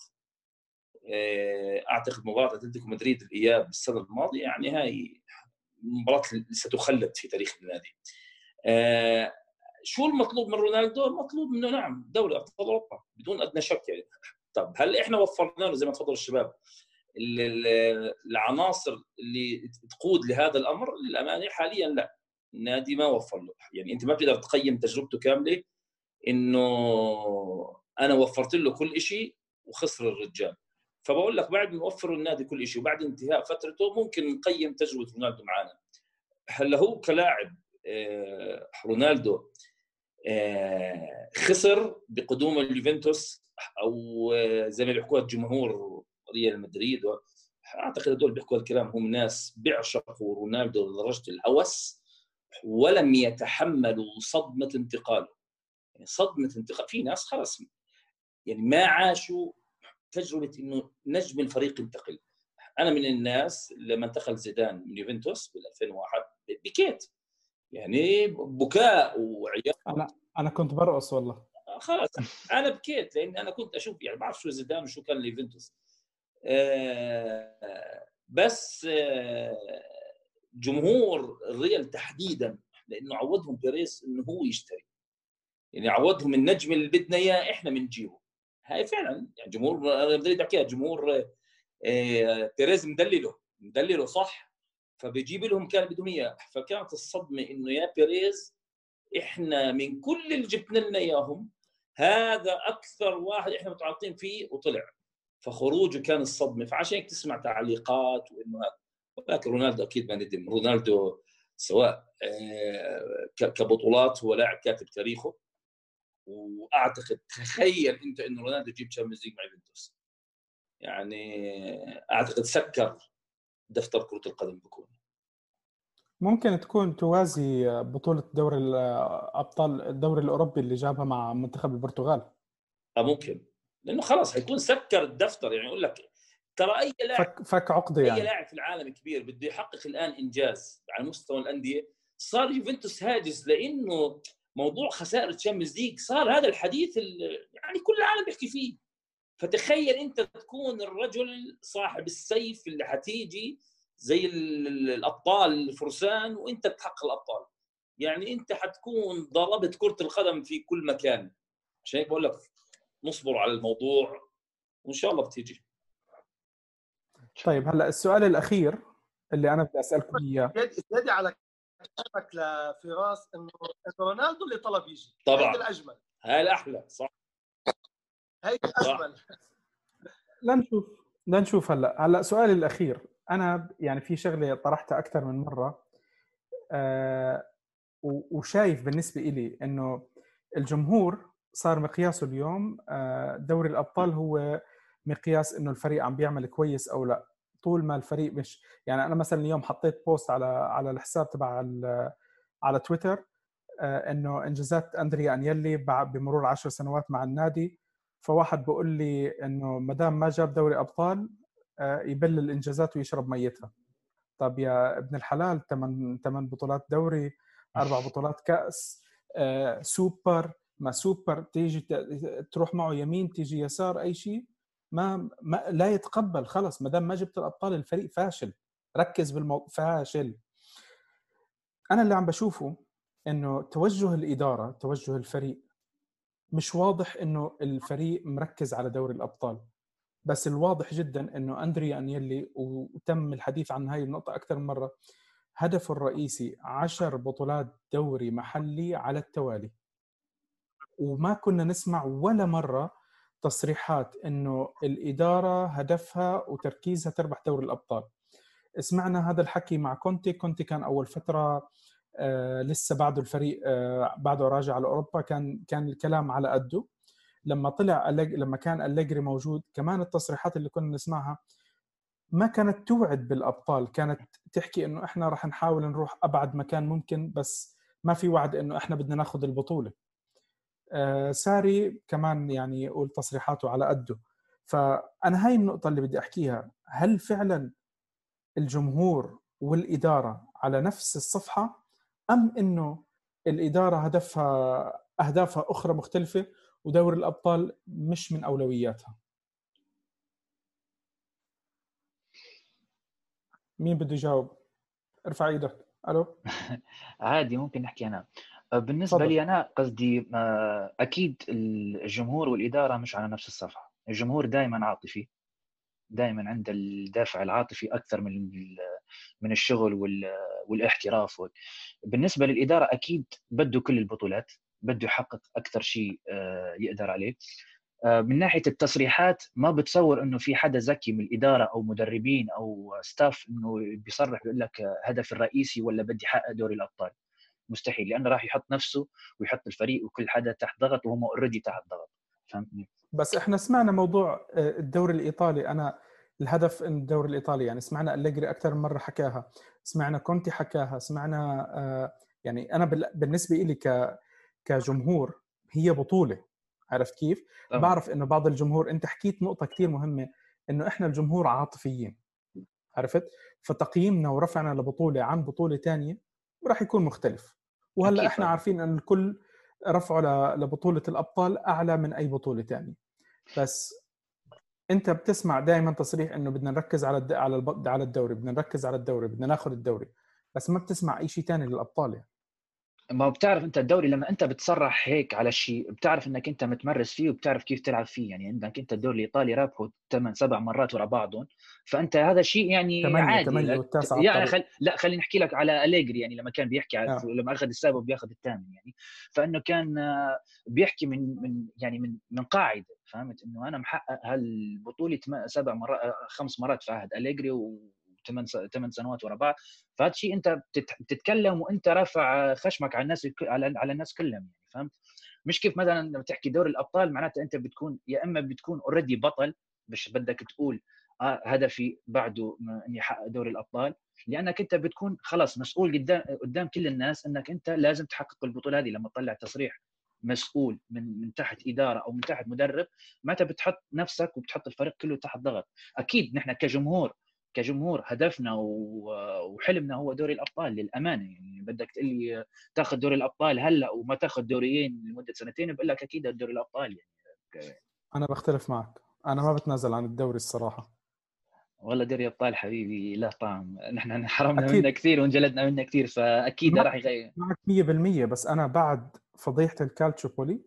آه، أعتقد مباراة أتلتيكو مدريد الإياب السنة الماضية يعني هاي مباراة ستخلد في تاريخ النادي. آه، شو المطلوب من رونالدو؟ المطلوب منه نعم دوري أبطال أوروبا بدون أدنى شك يعني. طب هل إحنا وفرنا له زي ما تفضل الشباب؟ العناصر اللي تقود لهذا الأمر للأمانة حاليا لا. النادي ما وفر له. يعني أنت ما بتقدر تقيم تجربته كاملة إنه أنا وفرت له كل شيء وخسر الرجال. فبقول لك بعد ما نوفر النادي كل شيء وبعد انتهاء فترته ممكن نقيم تجربة رونالدو معنا هلأ هو كلاعب آه، رونالدو آه، خسر بقدوم اليوفنتوس أو آه، زي ما بيحكوها الجمهور ريال مدريد اعتقد هدول بيحكوا الكلام هم ناس بيعشقوا رونالدو لدرجة الهوس ولم يتحملوا صدمة انتقاله. يعني صدمة انتقال في ناس خلص يعني ما عاشوا تجربة إنه نجم الفريق ينتقل. أنا من الناس لما انتقل زيدان من يوفنتوس بال 2001 بكيت. يعني بكاء وعياط. أنا أنا كنت برقص والله. خلاص أنا بكيت لأن أنا كنت أشوف يعني بعرف شو زيدان وشو كان اليوفنتوس بس آه جمهور الريال تحديدا لأنه عودهم بيريز إنه هو يشتري. يعني عودهم النجم اللي بدنا إياه إحنا بنجيبه هاي فعلا يعني جمهور أنا بدي أحكيها جمهور آه، بيريز مدلله مدلله صح؟ فبيجيب لهم كان بدهم إياه. فكانت الصدمة إنه يا بيريز إحنا من كل اللي جبنا لنا إياهم هذا أكثر واحد إحنا متعاطين فيه وطلع. فخروجه كان الصدمة. فعشان هيك تسمع تعليقات وإنه هذا. ولكن رونالدو أكيد ما ندم. رونالدو سواء آه، كبطولات هو لاعب كاتب تاريخه. وأعتقد تخيل أنت إنه رونالدو يجيب Champions League مع يوفنتوس. يعني أعتقد سكر دفتر كرة القدم بكون. ممكن تكون توازي بطولة دوري الأبطال الدوري الأوروبي اللي جابها مع منتخب البرتغال. آه ممكن. لأنه خلاص حيكون سكر الدفتر يعني يقول لك ترى أي لاعب فك فك عقدة أي يعني. لاعب في العالم كبير بده يحقق الآن إنجاز على مستوى الأندية صار يوفنتوس هاجس لأنه موضوع خسائر ال Champions League صار هذا الحديث ال- يعني كل العالم بيحكي فيه. فتخيل أنت تكون الرجل صاحب السيف اللي حتيجي زي ال- ال- الأبطال الفرسان وأنت بتحقق الأبطال. يعني أنت حتكون ضربت كرة القدم في كل مكان. عشان هيك بقول لك نصبر على الموضوع وإن شاء الله بتيجي. طيب هلأ السؤال الأخير اللي أنا بدي أسألكم إياه. زيادة زيادة على كلامك لفراس إنه إنه رونالدو اللي طلب يجي طبعاً. هيدي الأجمل. هاي الأحلى صح. هيدي الأجمل. لنشوف لنشوف هلأ. هلأ سؤالي الأخير. أنا يعني في شغلة طرحتها أكثر من مرة. آه و- وشايف بالنسبة إلي إنه الجمهور صار مقياسه اليوم آه دوري الأبطال هو مقياس إنه الفريق عم بيعمل كويس أو لا. طول ما الفريق مش يعني أنا مثلا اليوم حطيت post على على الحساب تبع على تويتر آه إنه إنجازات اندريا أنييلي بمرور عشر سنوات مع النادي. فواحد بيقول لي إنه ما دام ما جاب دوري أبطال آه، يبل الإنجازات ويشرب ميتها. طب يا ابن الحلال ثمان ثمان بطولات دوري أربع بطولات كأس سوبر ما سوبر تيجي تروح معه يمين تيجي يسار أي شيء ما, ما لا يتقبل خلص ما دام ما جبت الأبطال الفريق فاشل. ركز بالموضوع فاشل. أنا اللي عم بشوفه إنه توجه الإدارة توجه الفريق مش واضح إنه الفريق مركز على دوري الأبطال. بس الواضح جدا إنه اندريا أنيلي وتم الحديث عن هاي النقطة أكثر من مرة هدفه الرئيسي عشر بطولات دوري محلي على التوالي. وما كنا نسمع ولا مرة تصريحات إنه الإدارة هدفها وتركيزها تربح دوري الأبطال. سمعنا هذا الحكي مع كونتي. كونتي كان أول فترة آه لسه بعده الفريق آه بعده راجع على اوروبا كان كان الكلام على قده. لما طلع. لما كان أليجري موجود كمان التصريحات اللي كنا نسمعها ما كانت توعد بالأبطال. كانت تحكي إنه إحنا راح نحاول نروح أبعد مكان ممكن بس ما في وعد إنه إحنا بدنا ناخذ البطولة. ساري كمان يعني يقول تصريحاته على قده. فأنا هاي النقطة اللي بدي أحكيها. هل فعلا الجمهور والإدارة على نفس الصفحة أم إنه الإدارة هدفها أهدافها أخرى مختلفة ودوري الأبطال مش من أولوياتها؟ مين بده يجاوب؟ ارفع إيدك. ألو؟ عادي ممكن نحكي أنا. بالنسبة تفضل. لي أنا قصدي آه، أكيد الجمهور والإدارة مش على نفس الصفحة. الجمهور دائما عاطفي دائما عنده الدافع العاطفي أكثر من من الشغل وال- والإحتراف وال- بالنسبة للإدارة أكيد بده كل البطولات بده يحقق أكثر شيء آه، يقدر عليه. آه، من ناحية التصريحات ما بتصور إنه في حدا ذكي من الإدارة أو مدربين أو ستاف إنه بيصرح بيقول لك آه، هدفي الرئيسي ولا بدي أحقق دوري الأبطال. مستحيل لأنه راح يحط نفسه ويحط الفريق وكل حدا تحت ضغط وهم already تحت ضغط فهمتني؟ بس إحنا سمعنا موضوع آه، الدوري الإيطالي أنا الهدف إن الدوري الإيطالي يعني سمعنا أليجري أكثر من مرة حكاها سمعنا كونتي حكاها سمعنا آه، يعني أنا بال- بالنسبة لي ك كجمهور هي بطولة عرفت كيف؟ طبعاً. بعرف إنه بعض الجمهور أنت حكيت نقطة كثير مهمة إنه إحنا الجمهور عاطفيين عرفت؟ فتقييمنا ورفعنا لبطولة عن بطولة ثانية راح يكون مختلف وهلأ إحنا. عارفين إن الكل رفعه لبطولة الأبطال أعلى من أي بطولة ثانية بس أنت بتسمع دائما تصريح إنه بدنا نركز على. على. على الدوري بدنا نركز على الدوري بدنا ناخذ الدوري بس ما بتسمع أي شيء ثاني للأبطال يعني. ما بتعرف أنت الدوري لما أنت بتصرح هيك على شيء بتعرف إنك أنت متمرس فيه وبتعرف كيف تلعب فيه. يعني عندك أنت الدوري الإيطالي رابحه ثمان سبع مرات ورا بعضهم. فأنت هذا شيء يعني ثمانية- عادي. والتاسعة على يعني. خل... لا خليني أحكي لك على أليجري يعني لما كان بيحكي على... آه. لما أخذ السابع بياخذ الثامن يعني. فإنه كان آه، بيحكي من من يعني من من قاعدة فهمت؟ إنه أنا محقق هالبطولة سبع مرات آه، خمس مرات في عهد أليجري وثمان ثمان سنوات ورا بعض. فهذا الشيء أنت بتت- بتتكلم وأنت رافع خشمك على الناس على الناس كلهم يعني فهمت؟ مش كيف مثلا لما تحكي دوري الأبطال معناته أنت بتكون يا إما بتكون اوريدي بطل مش بدك تقول آه هدفي بعده اني احقق دوري الأبطال. لأنك أنت بتكون خلاص مسؤول قدام قدام كل الناس أنك أنت لازم تحقق البطولة هذه. لما تطلع تصريح مسؤول من من تحت إدارة أو من تحت مدرب معناتها بتحط نفسك وبتحط الفريق كله تحت ضغط. أكيد نحن كجمهور كجمهور هدفنا وحلمنا هو دوري الأبطال للأمانة. يعني بدك تقول لي تاخذ دوري الأبطال هلأ وما تاخذ دوريين لمدة سنتين بقول لك أكيد دوري الأبطال يعني. أنا بختلف معك. أنا ما بتنازل عن الدوري الصراحة. والله دوري أبطال حبيبي له طعم. نحن حرمنا منه كثير وانجلدنا منه كثير فأكيد راح يغير. معك 100% بس أنا بعد فضيحة الكالتشوبولي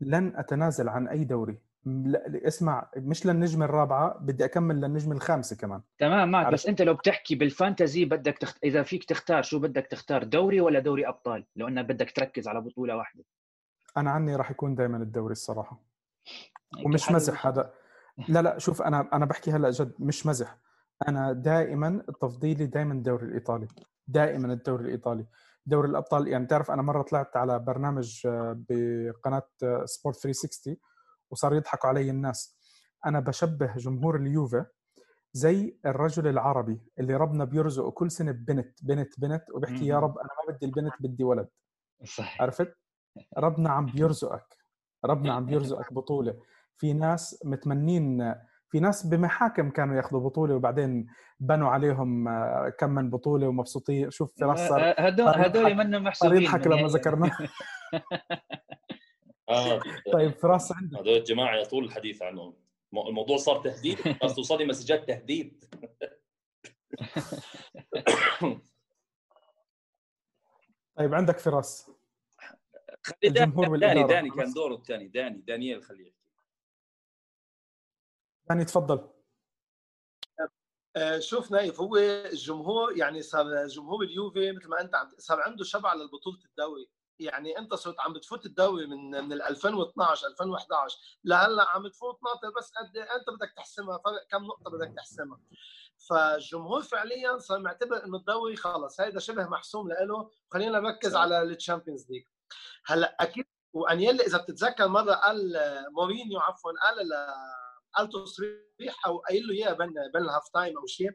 لن أتنازل عن أي دوري. لا اسمع مش للنجمه الرابعة بدي أكمل للنجمه الخامسة كمان. تمام معك بس أنت لو بتحكي بالفانتزي بدك تخت... إذا فيك تختار شو بدك تختار دوري ولا دوري أبطال؟ لو إنك بدك تركز على بطولة واحدة. أنا عني راح يكون دائما الدوري الصراحة. ومش مزح هذا. لا لا شوف أنا أنا بحكي هلأ جد مش مزح. أنا دائما تفضيلي دائما الدوري الإيطالي. دائما الدوري الإيطالي. دوري الأبطال يعني تعرف أنا مرة طلعت على برنامج آه، بقناة سبورت 360 وصار يضحكوا علي الناس. أنا بشبه جمهور اليوفا زي الرجل العربي اللي ربنا بيرزقه كل سنة ببنت بنت بنت وبيحكي يا رب أنا ما بدي البنت بدي ولد. صح عرفت؟ ربنا عم بيرزقك. ربنا عم بيرزقك بطولة. في ناس متمنين في ناس بمحاكم كانوا ياخذوا بطولة وبعدين بنوا عليهم آه، كم من بطولة ومبسوطين. شوف فراس صار هدول هدول منهم محسوبين يضحك لما ذكرنا. آه طيب فراس عندك. هذول الجماعة يطول الحديث عنهم. الموضوع صار تهديد. بس توصلني مسجات تهديد. طيب عندك فراس. خلي داني داني, داني كان دوره الثاني. داني دانيال خليه يحكي. داني تفضل. آه، شوف نايف هو الجمهور يعني صار جمهور اليوفي مثل ما أنت صار عنده شبع للبطولة الدوري. يعني انت صرت عم بتفوت الدوري من من 2012 2011 لهلا عم تفوت ناطر بس قد إيه؟ انت بدك تحسمها فرق كم نقطة بدك تحسمها؟ فالجمهور فعليا صار معتبر إنه الدوري خلص هيدا شبه محسوم له خلينا نركز على ال Champions League. هلا أكيد وأنيلي إذا بتتذكر مرة قال مورينيو عفوا قال قال تصريح أو قايل له إياه بين بين ال half time أو شيء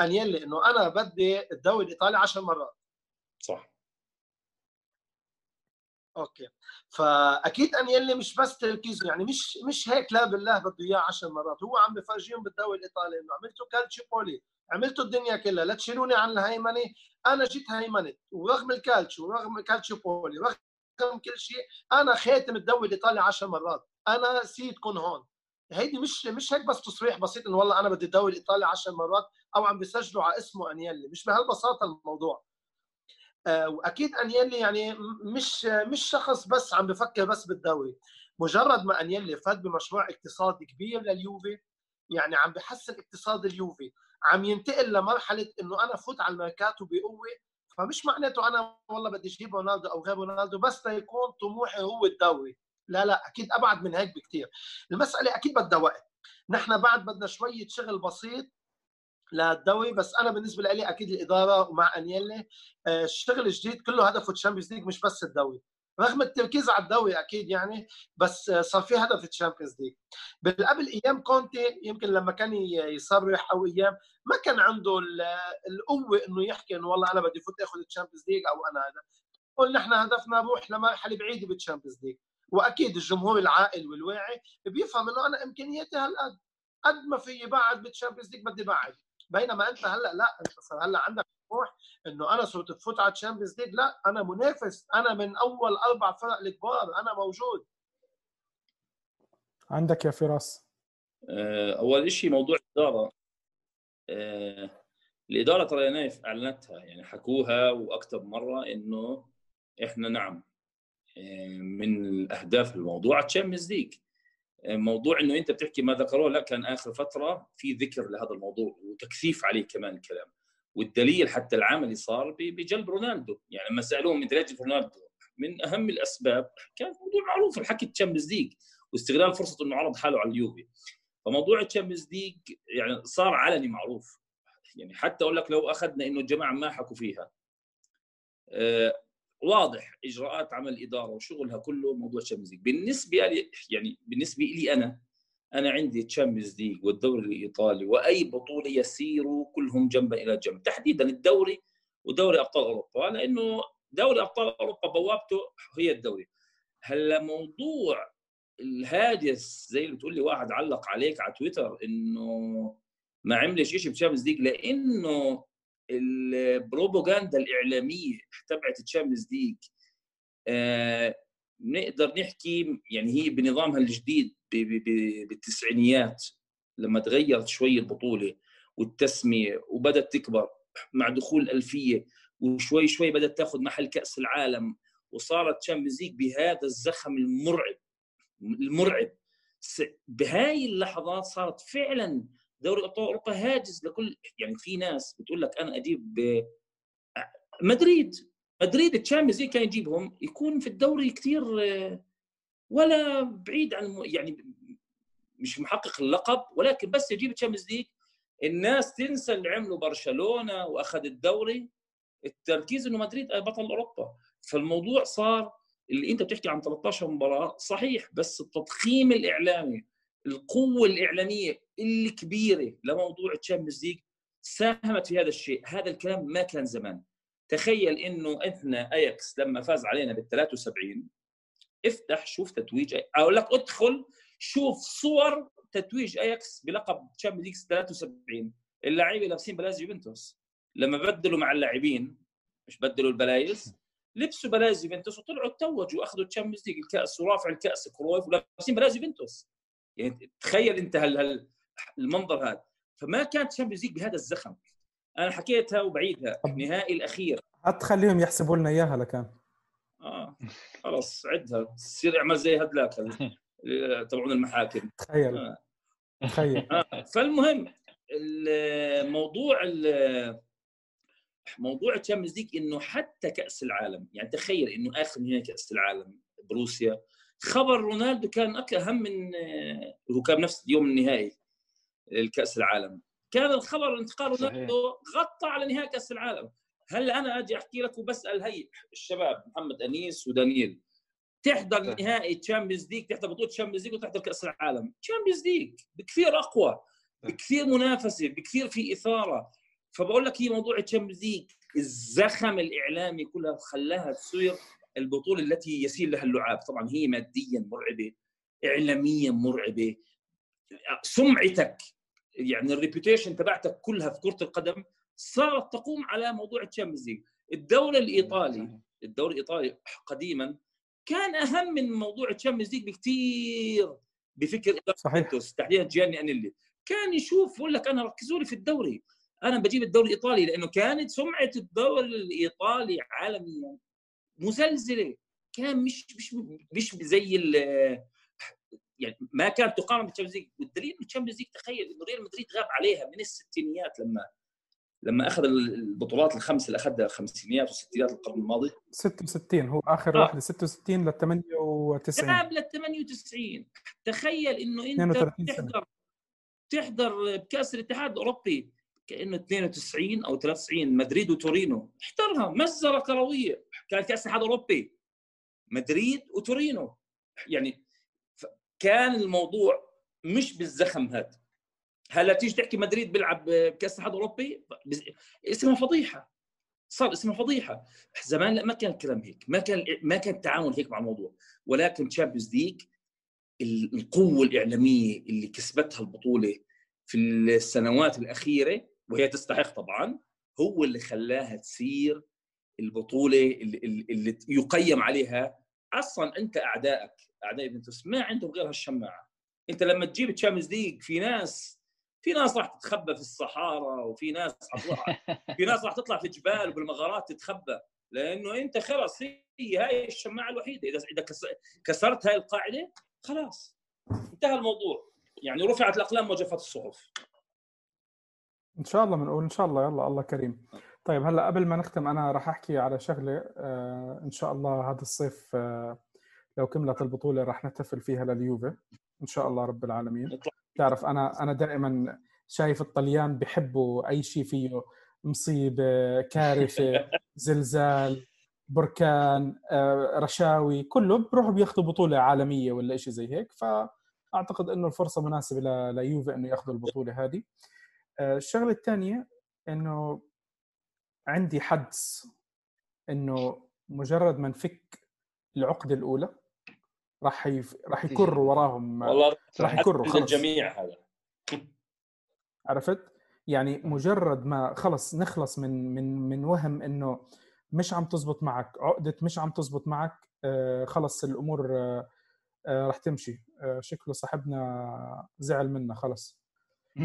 أنيلي إنه أنا بدي الدوري الإيطالي 10 مرات. صح. أوكي. فأكيد انيلي مش بس تركيزه يعني مش مش هيك لا والله بده إياه 10 مرات. هو عم بفرجيهم بالدوري الإيطالي إنه عملتوا كالتشوبولي عملتوا الدنيا كلها لا تشيلوني عن الهيمنة. أنا جيت هيمنت ورغم الكالتشو ورغم الكالتشوبولي ورغم كل شيء أنا خاتم الدوري الإيطالي 10 مرات. أنا سيدكم هون. هيدي مش مش هيك بس تصريح بسيط إنه والله أنا بدي الدوري الإيطالي 10 مرات أو عم بيسجلوا على اسمه انيلي مش بهالبساطة الموضوع. وأكيد أنيلي يعني مش مش شخص بس عم بفكر بس بالدوري. مجرد ما أنيلي فات بمشروع اقتصادي كبير لليوفي يعني عم بحسن اقتصاد اليوفي عم ينتقل لمرحلة إنه أنا فوت على الميركاتو بقوة فمش معناته أنا والله بدي أجيب رونالدو أو غير رونالدو بس ليكون طموحي هو الدوري. لا لا أكيد أبعد من هيك بكثير المسألة أكيد بدها وقت. نحن بعد بدنا شوية شغل بسيط للدوري بس أنا بالنسبة لي أكيد الإدارة ومع أنيلي آه، الشغل الجديد كله هدفه ال Champions League مش بس الدوري. رغم التركيز على الدوري أكيد يعني بس آه، صار في هدف ال Champions League بالقبل أيام كونتي يمكن لما كان يصرح أو أيام ما كان عنده القوة إنه يحكي إنه والله أنا بدي فوت آخذ ال Champions League أو أنا هذا. قلنا نحن هدفنا نروح لمرحله بعيده بال Champions League وأكيد الجمهور العاقل والواعي بيفهم إنه أنا امكانياتي هالقد. قد ما في بعد بال Champions League بدي بعد. بينما انت هلا لا انت صار هلا عندك طموح انه أنا صرت تفوت على ال Champions League لا أنا منافس. أنا من اول أربع فرق الكبار. أنا موجود. عندك يا فراس؟ آه، أول شيء موضوع الإدارة. آه، الإدارة ترى يا نايف أعلنتها يعني حكوها وأكثر مرة إنه إحنا نعم آه، من الأهداف الموضوع Champions League موضوع إنه أنت بتحكي ما ذكروه لا كان آخر فترة في ذكر لهذا الموضوع وتكثيف عليه كمان الكلام. والدليل حتى العملي صار بجلب رونالدو. يعني لما سالوهم انت ليش رونالدو من أهم الأسباب كان موضوع معروف الحكي ال Champions League واستغلال فرصة إنه عرض حاله على اليوفي. فموضوع ال Champions League يعني صار علني معروف. يعني حتى أقول لك لو أخذنا إنه الجماعه ما حكوا فيها. آه، واضح إجراءات عمل الاداره وشغلها كله موضوع Champions League بالنسبة لي يعني بالنسبة لي أنا أنا عندي Champions League والدوري الإيطالي وأي بطولة يصيروا كلهم جنبا إلى جنب. تحديدا الدوري ودوري أبطال أوروبا لأنه دوري أبطال أوروبا بوابته هي الدوري. هلا موضوع الهاجس زي اللي بتقول لي واحد علق عليك على تويتر إنه ما عملش شيء ب Champions League لأنه البروباغندا الإعلامية تبعت ال Champions League آه نقدر نحكي يعني هي بنظامها الجديد بالتسعينيات لما تغيرت شوي البطولة والتسمية وبدأت تكبر مع دخول الألفية وشوي شوي بدأت تاخذ محل كأس العالم وصارت Champions League بهذا الزخم المرعب المرعب. بهاي اللحظات صارت فعلا دوري ابطال أوروبا هاجس لكل يعني في ناس بتقول لك أنا أجيب مدريد. مدريد ال Champions League كان يجيبهم يكون في الدوري كثير ولا بعيد عن يعني مش محقق اللقب ولكن بس يجيب ال Champions League. الناس تنسى اللي عمله برشلونة وأخذ الدوري. التركيز إنه مدريد بطل أوروبا. فالموضوع صار اللي أنت بتحكي عن 13 مباراة صحيح بس التضخيم الإعلامي القوة الإعلامية الكبيرة لموضوع ال Champions League ساهمت في هذا الشيء. هذا الكلام ما كان زمان. تخيل إنه إحنا اياكس لما فاز علينا بال 73 افتح شوف تتويج أقول لك ادخل شوف صور تتويج اياكس بلقب Champions League 73 اللعيبه لابسين بلايز يوفنتوس. لما بدلوا مع اللاعبين مش بدلوا البلايز لبسوا بلايز يوفنتوس وطلعوا توجوا واخذوا ال Champions League الكأس ورافع الكأس كرويف ولابسين بلايز يوفنتوس. يعني تخيل أنت هال هال المنظر هذا. فما كانت ال Champions League بهذا الزخم. أنا حكيتها وبعيدها. النهائي الأخير. حتخليهم يحسبوا لنا إياها لكان. آه. خلص عدها. تصير اعمل زي هدلاك تبعون المحاكم. تخيل. آه. تخيل. آه. فالمهم الموضوع موضوع ال Champions League إنه حتى كأس العالم يعني تخيل إنه آخر نهائي كأس العالم بروسيا خبر رونالدو كان اهم من هو كان نفس يوم النهائي. الكاس العالم. كان الخبر انتقال رونالدو غطى على نهائي كأس العالم. هل أنا أجي أحكي لك وبسأل هي الشباب محمد أنيس ودانييل تحضر نهائي Champions League تحضر بطولة Champions League وتحضر كأس العالم. Champions League بكثير أقوى بكثير منافسة بكثير في إثارة. فبقول لك هي موضوع Champions League الزخم الإعلامي كلها خلاها تصير البطولة التي يسير لها اللعاب. طبعا هي ماديا مرعبة اعلاميا مرعبة سمعتك يعني ال reputation تبعتك كلها في كرة القدم صارت تقوم على موضوع ال Champions League. الدوري الإيطالي الدوري الإيطالي قديما كان أهم من موضوع ال Champions League بكثير بفكر صحيح. تحديدا جياني أنييلي. كان يشوف يقول لك أنا ركزوا لي في الدوري. أنا بجيب الدوري الإيطالي لأنه كانت سمعة الدوري الإيطالي عالميا مسلسله كان مش مش مش زي يعني ما كانت تقارن بال Champions League. والدليل ال Champions League تخيل إنه ريال مدريد غاب عليها من الستينيات لما لما أخذ البطولات الخمس اللي أخذها الخمسينيات والستينات القرن الماضي. 66 هو آخر آه. واحدة 66 لل 98 غاب لل 98 تخيل إنه أنت تحضر تحضر بكاس الاتحاد الأوروبي كأنه 92 أو 93 مدريد وتورينو. احضرها مجزرة كروية. كان كأس الاتحاد الأوروبي. مدريد وتورينو. يعني كان الموضوع مش بالزخم هذا. هلا تيجي تحكي مدريد بيلعب بكاس الاتحاد الأوروبي؟ اسمها فضيحة. صار اسمها فضيحة. زمان لا ما كان الكلام هيك. ما كان ما كان التعامل هيك مع الموضوع. ولكن Champions League القوة الإعلامية اللي كسبتها البطولة في السنوات الأخيرة وهي تستحق طبعا هو اللي خلاها تصير البطولة اللي, اللي يقيم عليها أصلا أنت أعدائك. أعداء يوفنتوس. ما عندهم غير هالشماعة. أنت لما تجيب Champions League في ناس في ناس راح تتخبى في الصحارى وفي ناس في ناس راح تطلع في جبال وبالمغارات تتخبى. لأنه أنت خلص هي هاي الشماعة الوحيدة. اذا إذا كسرت هاي القاعدة خلاص. انتهى الموضوع. يعني رفعت الأقلام وجفت الصحف. إن شاء الله بنقول إن شاء الله. يلا الله كريم. طيب هلأ قبل ما نختم أنا راح أحكي على شغلة آه إن شاء الله هذا الصيف آه لو كملت البطولة راح نحتفل فيها لليوفي إن شاء الله رب العالمين. تعرف أنا أنا دائما شايف الطليان بحبوا أي شيء فيه مصيبة كارثة زلزال بركان آه، رشاوي كله بروحوا بياخذوا بطولة عالمية ولا شيء زي هيك. فأعتقد إنه الفرصة مناسبة ليوفي إنه ياخذوا البطولة هذه. آه، الشغلة الثانية إنه عندي حدس إنه مجرد ما نفك العقدة الأولى راح يف... راح يكر وراهم والله راح يكروا خلص. للجميع هذا. عرفت؟ يعني مجرد ما خلص نخلص من من من وهم إنه مش عم تزبط معك عقدة مش عم تزبط معك آه خلص الأمور آه آه راح تمشي. آه شكله صاحبنا زعل منا خلص.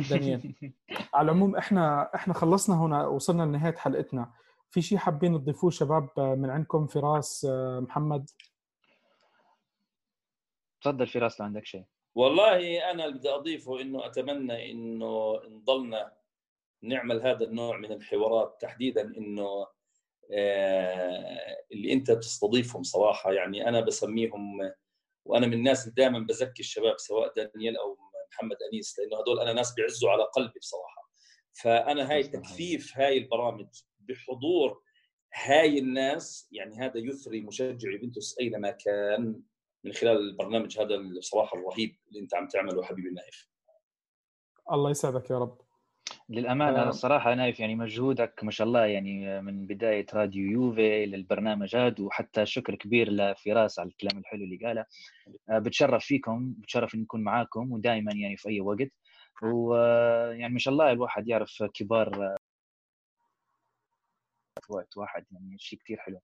دانيال. على العموم إحنا إحنا خلصنا هنا وصلنا لنهاية حلقتنا. في شيء حابين تضيفوه شباب من عندكم؟ فراس محمد؟ تفضل فراس لو عندك شيء. والله أنا اللي بدي أضيفه إنه أتمنى إنه نضلنا نعمل هذا النوع من الحوارات تحديدا إنه آه، اللي أنت بتستضيفهم صراحة. يعني أنا بسميهم وأنا من الناس اللي دائما بزكي الشباب سواء دانيال أو محمد أنيس لأنه هدول أنا ناس بيعزوا على قلبي بصراحة. فأنا هاي تكثيف هاي البرامج بحضور هاي الناس يعني هذا يثري مشجع يوفنتوس اينما كان من خلال البرنامج هذا بصراحه الرهيب اللي أنت عم تعمله حبيبي نايف. الله يسعدك يا رب. للأمانة آه. الصراحه نايف يعني مجهودك ما شاء الله يعني من بداية راديو يوفي للبرنامج هذا وحتى شكر كبير لفراس على الكلام الحلو اللي قاله. آه، بتشرف فيكم بتشرف إني نكون معاكم ودائما يعني في أي وقت. ويعني ما شاء الله الواحد يعرف كبار آه، وقت واحد يعني شيء كثير حلو.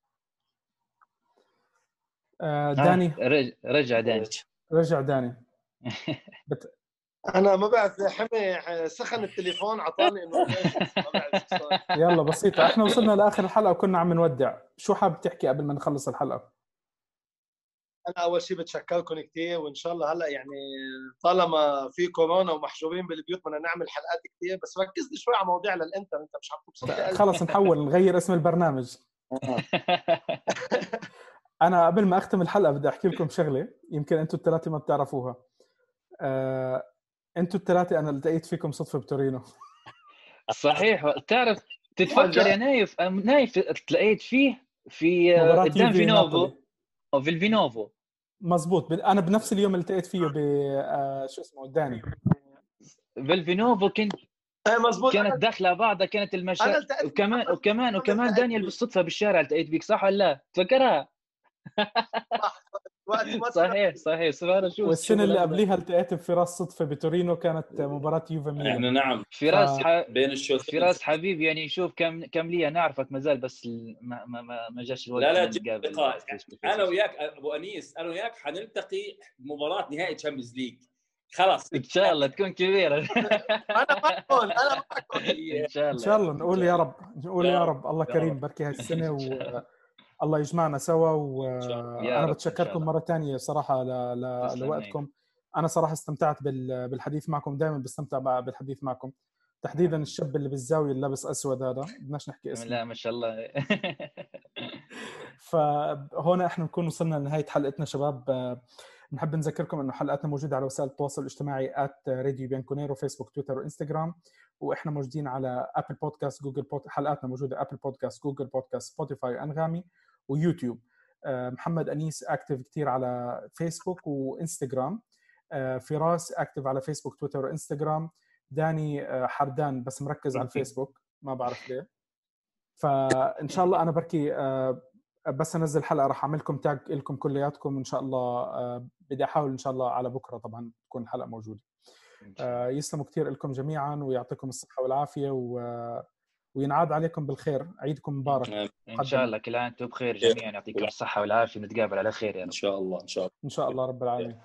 داني. آه، رج- رجع داني. رجع داني. أنا ما بعرف حمي سخن التليفون اعطاني إنه ما بعرف شو صار. يلا بسيطة. إحنا وصلنا لآخر الحلقة وكنا عم نودع. شو حابب تحكي قبل ما نخلص الحلقة؟ أنا أول شيء بتشكركم كثير وإن شاء الله هلأ يعني طالما في كورونا ومحجوبين بالبيوت بدنا نعمل حلقات كثير بس ركز لي شوي على مواضيع للانتر انت مش عم تبسط خلص نحول نغير اسم البرنامج. أنا قبل ما أختم الحلقة بدي أحكي لكم شغلة يمكن أنتم الثلاثة ما بتعرفوها. آه، أنتم الثلاثة أنا التقيت فيكم صدفة بتورينو. صحيح تعرف تتفكر يا نايف. نايف تلاقيت فيه في آه، قدام فينوفو. أو في الفينوفو. مزبوط أنا بنفس اليوم اللي التقيت فيه ب آه، شو اسمه داني. بالفينوفو كنت إيه مزبوط كانت أنا- داخلة بعضها كانت أنا المشا التقيت- وكمان وكمان وكمان دانيال. بالصدفة بالشارع التقيت بيك صح ولا لا؟ تفكرها. صحيح صحيح. سبحان شو والسنة اللي قبليها التقيت بفراس صدفة بتورينو كانت مباراة يوفي ميلان. إحنا نعم. فراس ف- ح... بين الشوطين فراس حبيبي يعني شوف كم كم لي نعرفك مازال بس ال- ما ما ما, ما جاش الوقت لا لا لقاء. أنا وياك أبو أنيس أنا وياك حنلتقي مباراة نهائي Champions League خلاص. إن شاء الله تكون كبيرة. أنا معكم أنا معكم إن شاء الله. إن شاء الله. نقول يا رب نقول يا رب، الله كريم. بركي هالسنة والله يجمعنا سوا وأنا بتشكركم الله. مرة ثانية صراحة ل... ل... لوقتكم. أنا صراحة استمتعت بال... بالحديث معكم دائما بستمتع بالحديث معكم. تحديدا الشاب اللي بالزاوية اللي لابس أسود هذا بدناش نحكي اسمه. لا ما شاء الله. فهون إحنا نكون وصلنا لنهاية حلقتنا شباب. بنحب نذكركم إنه حلقاتنا موجودة على وسائل التواصل الاجتماعي راديو بيانكونيرو فيسبوك تويتر وانستغرام وإحنا موجودين على ابل بودكاست جوجل بود حلقاتنا موجودة ابل بودكاست جوجل بودكاست سبوتيفاي انغامي ويوتيوب. آه، محمد أنيس active كثير على فيسبوك وإنستغرام. آه، فراس active على فيسبوك تويتر وإنستغرام. داني آه، حردان بس مركز على الفيسبوك ما بعرف ليه. فإن شاء الله أنا بركي بس أنزل حلقة راح أعمل لكم تاج لكم كلياتكم. إن شاء الله بدي أحاول إن شاء الله على بكرة طبعا تكون الحلقة موجودة. يسلموا كثير لكم جميعا ويعطيكم الصحة والعافية و... وينعاد عليكم بالخير. عيدكم مبارك. إن شاء الله كل عام وأنتم بخير جميعا. يعطيكم الصحة والعافية. نتقابل على خير يا رب. إن شاء الله إن شاء الله. إن شاء الله رب العالمين.